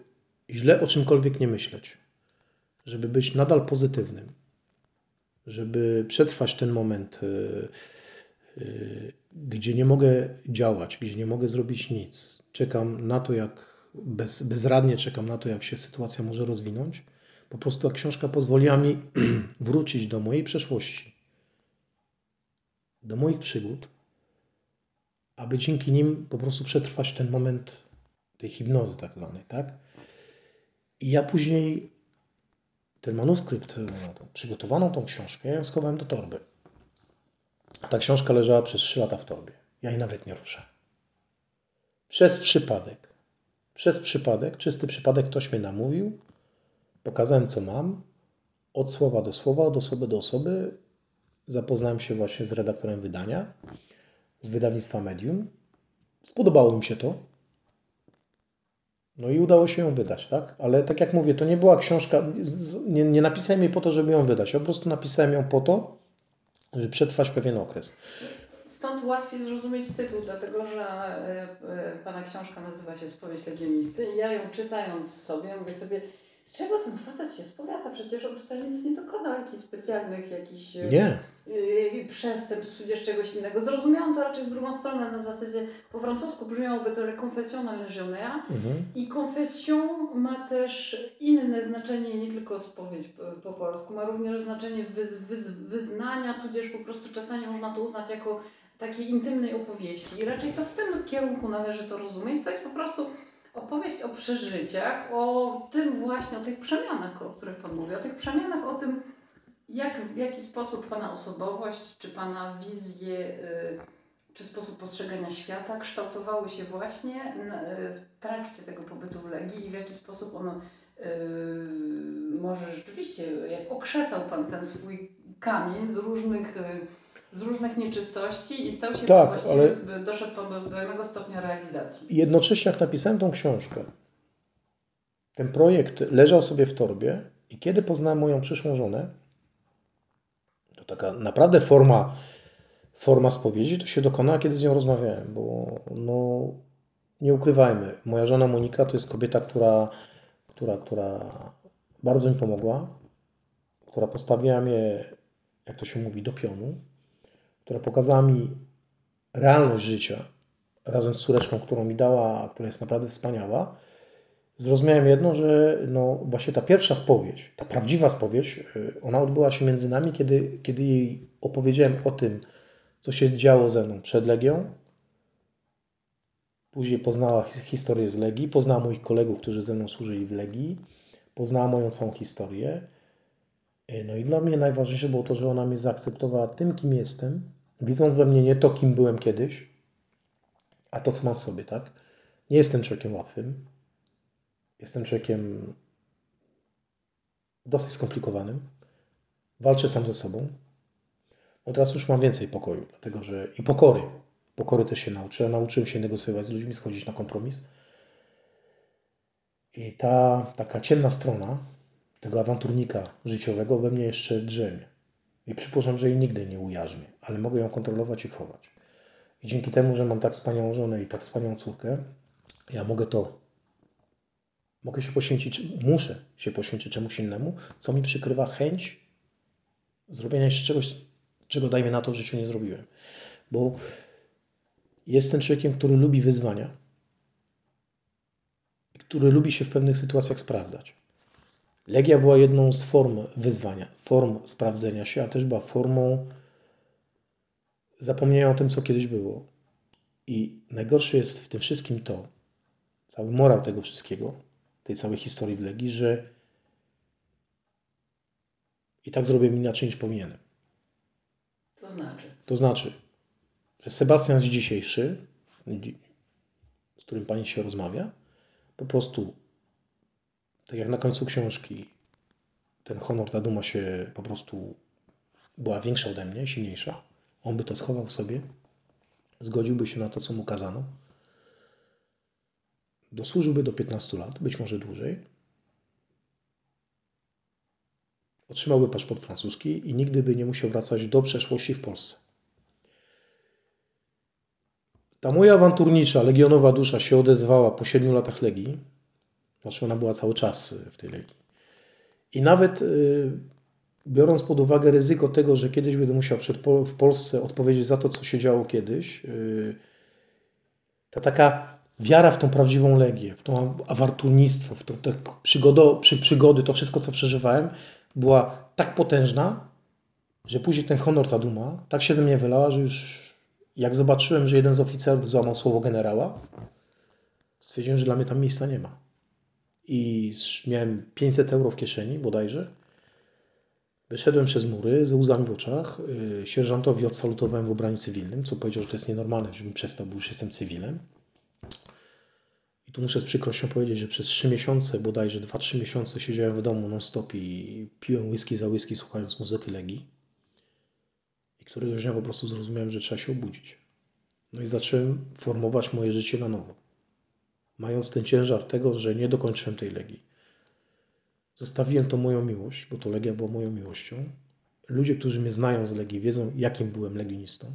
źle o czymkolwiek nie myśleć, żeby być nadal pozytywnym, żeby przetrwać ten moment, y, gdzie nie mogę działać, gdzie nie mogę zrobić nic. Czekam na to, jak bez, bezradnie czekam na to, jak się sytuacja może rozwinąć. Po prostu ta książka pozwoliła mi wrócić do mojej przeszłości, do moich przygód, aby dzięki nim po prostu przetrwać ten moment tej hipnozy tak zwanej, tak? I ja później ten manuskrypt, tą, przygotowaną tą książkę, ja ją schowałem do torby. Ta książka leżała przez trzy lata w torbie. Ja jej nawet nie ruszę. Przez przypadek. Przez przypadek, czysty przypadek ktoś mnie namówił, pokazałem co mam, od słowa do słowa, od osoby do osoby. Zapoznałem się właśnie z redaktorem wydania z wydawnictwa Medium. Spodobało mi się to. No i udało się ją wydać, tak? Ale tak jak mówię, to nie była książka, nie, nie napisałem jej po to, żeby ją wydać. Ja po prostu napisałem ją po to, żeby przetrwać pewien okres. Stąd łatwiej zrozumieć tytuł, dlatego że e, e, Pana książka nazywa się Spowiedź Legionisty i ja ją czytając sobie, mówię sobie, z czego ten facet się spowiada? Przecież on tutaj nic nie dokonał, jakichś specjalnych jakichś e, nie. Yy, przestępstw, tudzież czegoś innego. Zrozumiałam to raczej w drugą stronę, na zasadzie po francusku brzmiałoby to le confession légionnaire mhm. i confession ma też inne znaczenie, nie tylko spowiedź po polsku, ma również znaczenie wyz, wyz, wyznania, tudzież po prostu czasami można to uznać jako takiej intymnej opowieści i raczej to w tym kierunku należy to rozumieć. To jest po prostu opowieść o przeżyciach, o tym właśnie, o tych przemianach, o których Pan mówi, o tych przemianach, o tym, jak, w jaki sposób Pana osobowość, czy Pana wizje, y, czy sposób postrzegania świata kształtowały się właśnie y, w trakcie tego pobytu w Legii i w jaki sposób ono y, może rzeczywiście, jak okrzesał Pan ten swój kamień z różnych z różnych nieczystości i stał się tak, właściwie, ale doszedł do pewnego stopnia realizacji. Jednocześnie jak napisałem tą książkę, ten projekt leżał sobie w torbie i kiedy poznałem moją przyszłą żonę, to taka naprawdę forma, forma spowiedzi to się dokonała, kiedy z nią rozmawiałem, bo no, nie ukrywajmy, moja żona Monika to jest kobieta, która, która, która bardzo mi pomogła, która postawiła mnie, jak to się mówi, do pionu, która pokazała mi realność życia razem z córeczką, którą mi dała, która jest naprawdę wspaniała, zrozumiałem jedno, że no właśnie ta pierwsza spowiedź, ta prawdziwa spowiedź, y, ona odbyła się między nami, kiedy, kiedy jej opowiedziałem o tym, co się działo ze mną przed Legią. Później poznała historię z Legii, poznała moich kolegów, którzy ze mną służyli w Legii, poznała moją całą historię. Y, no i dla mnie najważniejsze było to, że ona mnie zaakceptowała tym, kim jestem, widząc we mnie nie to, kim byłem kiedyś, a to, co mam w sobie, tak? Nie jestem człowiekiem łatwym. Jestem człowiekiem dosyć skomplikowanym. Walczę sam ze sobą. No teraz już mam więcej pokoju, dlatego że i pokory. Pokory też się nauczę. Nauczyłem się negocjować z ludźmi, schodzić na kompromis. I ta taka ciemna strona tego awanturnika życiowego we mnie jeszcze drzemie. I przypuszczam, że jej nigdy nie ujarzmię, ale mogę ją kontrolować i chować. I dzięki temu, że mam tak wspaniałą żonę i tak wspaniałą córkę, ja mogę to, mogę się poświęcić, muszę się poświęcić czemuś innemu, co mi przykrywa chęć zrobienia jeszcze czegoś, czego dajmy na to w życiu nie zrobiłem. Bo jestem człowiekiem, który lubi wyzwania, który lubi się w pewnych sytuacjach sprawdzać. Legia była jedną z form wyzwania, form sprawdzenia się, a też była formą zapomnienia o tym, co kiedyś było. I najgorsze jest w tym wszystkim to, cały morał tego wszystkiego, tej całej historii w Legii, że i tak zrobię inaczej niż powinienem. To znaczy? To znaczy, że Sebastian z dzisiejszy, z którym pani się rozmawia, po prostu, tak jak na końcu książki, ten honor, ta duma się po prostu była większa ode mnie, silniejsza. On by to schował w sobie, zgodziłby się na to, co mu kazano. Dosłużyłby do 15 lat, być może dłużej. Otrzymałby paszport francuski i nigdy by nie musiał wracać do przeszłości w Polsce. Ta moja awanturnicza, legionowa dusza się odezwała po 7 latach Legii. Znaczy ona była cały czas w tej Legii. I nawet y, biorąc pod uwagę ryzyko tego, że kiedyś będę musiał w Polsce odpowiedzieć za to, co się działo kiedyś, y, ta taka wiara w tą prawdziwą Legię, w to awanturnictwo, w te przygodo, przy, przygody, to wszystko, co przeżywałem, była tak potężna, że później ten honor, ta duma, tak się ze mnie wylała, że już jak zobaczyłem, że jeden z oficerów złamał słowo generała, stwierdziłem, że dla mnie tam miejsca nie ma. I miałem 500 euro w kieszeni bodajże. Wyszedłem przez mury ze łzami w oczach. Y, sierżantowi odsalutowałem w ubraniu cywilnym, co powiedział, że to jest nienormalne, żebym przestał, bo już jestem cywilem. I tu muszę z przykrością powiedzieć, że przez 3 miesiące, bodajże 2-3 miesiące siedziałem w domu non-stop i piłem whisky za whisky, słuchając muzyki Legii któregoś dnia po prostu zrozumiałem, że trzeba się obudzić. No i zacząłem formować moje życie na nowo. Mając ten ciężar tego, że nie dokończyłem tej legii. Zostawiłem to moją miłość, bo to legia była moją miłością. Ludzie, którzy mnie znają z legii, wiedzą, jakim byłem legionistą.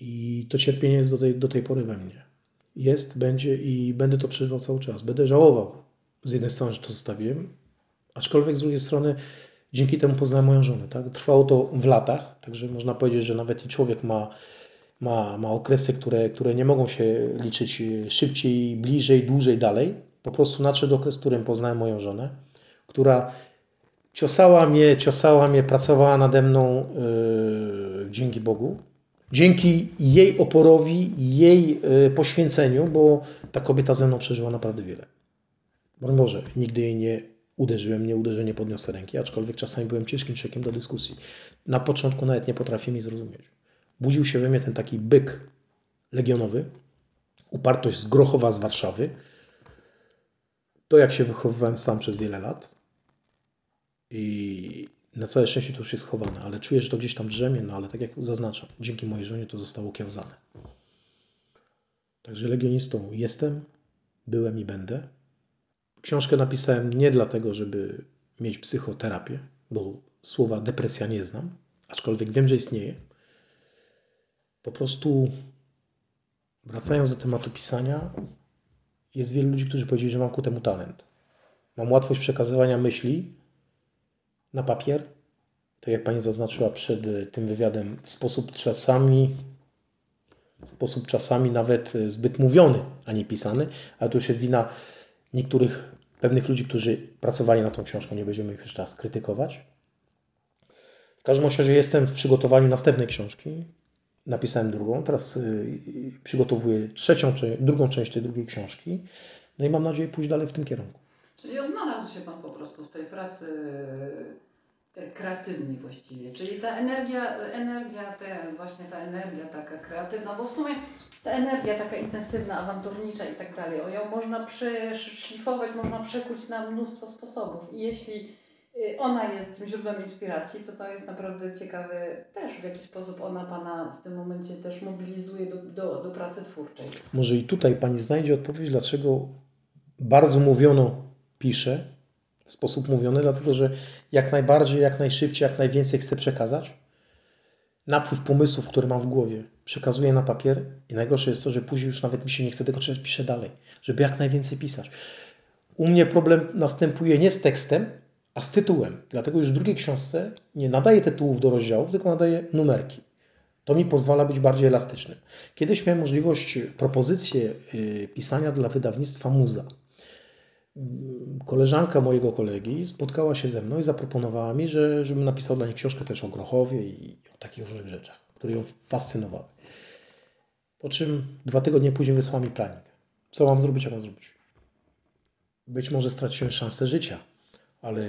I to cierpienie jest do tej, do tej pory we mnie. Jest, będzie i będę to przeżywał cały czas. Będę żałował z jednej strony, że to zostawiłem, aczkolwiek z drugiej strony Dzięki temu poznałem moją żonę. Tak? Trwało to w latach, także można powiedzieć, że nawet i człowiek ma, ma, ma okresy, które, które nie mogą się liczyć szybciej, bliżej, dłużej, dalej. Po prostu nadszedł okres, w którym poznałem moją żonę, która ciosała mnie, ciosała mnie, pracowała nade mną yy, dzięki Bogu. Dzięki jej oporowi, jej yy, poświęceniu, bo ta kobieta ze mną przeżyła naprawdę wiele. Broń Boże, nigdy jej nie uderzyłem, nie uderzenie podniosę ręki, aczkolwiek czasami byłem ciężkim człowiekiem do dyskusji. Na początku nawet nie potrafię mi zrozumieć. Budził się we mnie ten taki byk legionowy, upartość z Grochowa z Warszawy, to jak się wychowywałem sam przez wiele lat i na całe szczęście to już jest schowane, ale czuję, że to gdzieś tam drzemie, no ale tak jak zaznaczam, dzięki mojej żonie to zostało kiełzane. Także legionistą jestem, byłem i będę. Książkę napisałem nie dlatego, żeby mieć psychoterapię, bo słowa depresja nie znam, aczkolwiek wiem, że istnieje. Po prostu wracając do tematu pisania, jest wielu ludzi, którzy powiedzieli, że mam ku temu talent. Mam łatwość przekazywania myśli na papier, tak jak pani zaznaczyła przed tym wywiadem, w sposób czasami, w sposób czasami nawet zbyt mówiony, a nie pisany, ale to już jest wina niektórych pewnych ludzi, którzy pracowali nad tą książką, nie będziemy ich już teraz krytykować. W każdym razie jestem w przygotowaniu następnej książki. Napisałem drugą, teraz y, przygotowuję trzecią, drugą część tej drugiej książki. No i mam nadzieję pójść dalej w tym kierunku. Czyli odnalazł się Pan po prostu w tej pracy e, kreatywnej właściwie, czyli ta energia, energia te, właśnie ta energia taka kreatywna, bo w sumie ta energia taka intensywna, awanturnicza i tak dalej, ją można przeszlifować, można przekuć na mnóstwo sposobów. I jeśli y, ona jest tym źródłem inspiracji, to to jest naprawdę ciekawe też, w jaki sposób ona Pana w tym momencie też mobilizuje do, do, do pracy twórczej. Może i tutaj Pani znajdzie odpowiedź, dlaczego bardzo mówiono piszę, w sposób mówiony, dlatego że jak najbardziej, jak najszybciej, jak najwięcej chcę przekazać. Napływ pomysłów, które mam w głowie, przekazuję na papier i najgorsze jest to, że później już nawet mi się nie chce tego czytać, piszę dalej, żeby jak najwięcej pisać. U mnie problem następuje nie z tekstem, a z tytułem. Dlatego już w drugiej książce nie nadaję tytułów do rozdziałów, tylko nadaję numerki. To mi pozwala być bardziej elastycznym. Kiedyś miałem możliwość, propozycję y, pisania dla wydawnictwa Muza. Koleżanka mojego kolegi spotkała się ze mną i zaproponowała mi, że, żebym napisał dla niej książkę też o Grochowie i o takich różnych rzeczach, które ją fascynowały. Po czym dwa tygodnie później wysłała mi planik. Co mam zrobić, jak mam zrobić? Być może straciłem szansę życia, ale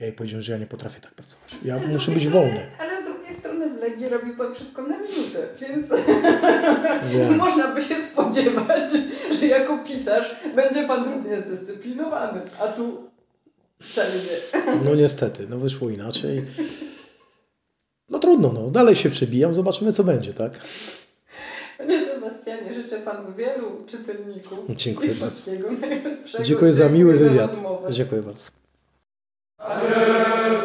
ja jej powiedziałem, że ja nie potrafię tak pracować. Ja z muszę być wolny. Ale z drugiej strony w Legii robi pan wszystko na minutę, więc Wiem. można by się spodziewać, że jako pisarz będzie pan równie zdyscyplinowany, a tu wcale nie. No niestety, no wyszło inaczej. No trudno, no. Dalej się przebijam, zobaczymy co będzie, tak? Panie Sebastianie, życzę panu wielu czytelników Dziękuję i bardzo. wszystkiego najlepszego. Dziękuję za miły za wywiad. rozmowę. Dziękuję bardzo. Amen.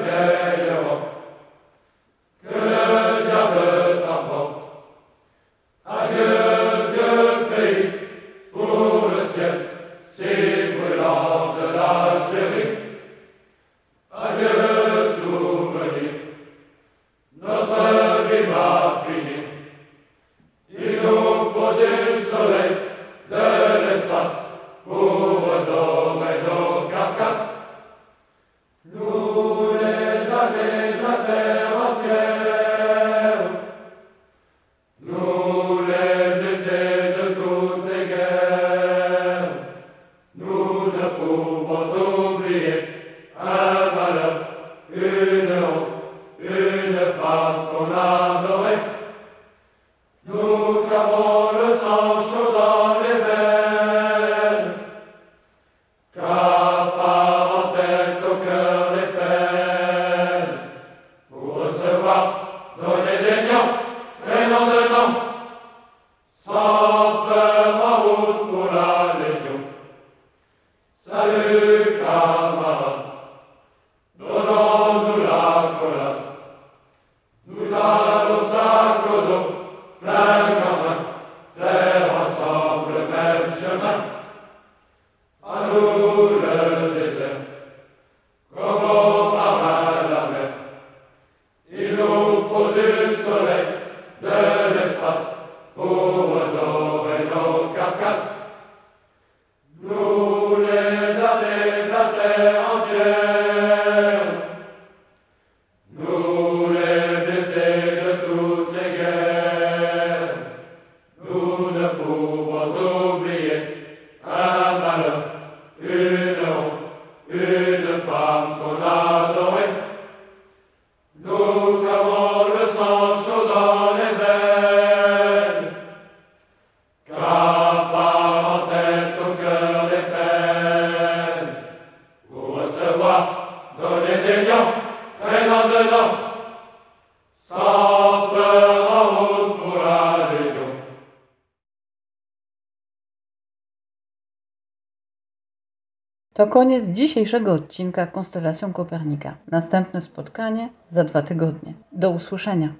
To koniec dzisiejszego odcinka Konstelacją Kopernika. Następne spotkanie za dwa tygodnie. Do usłyszenia.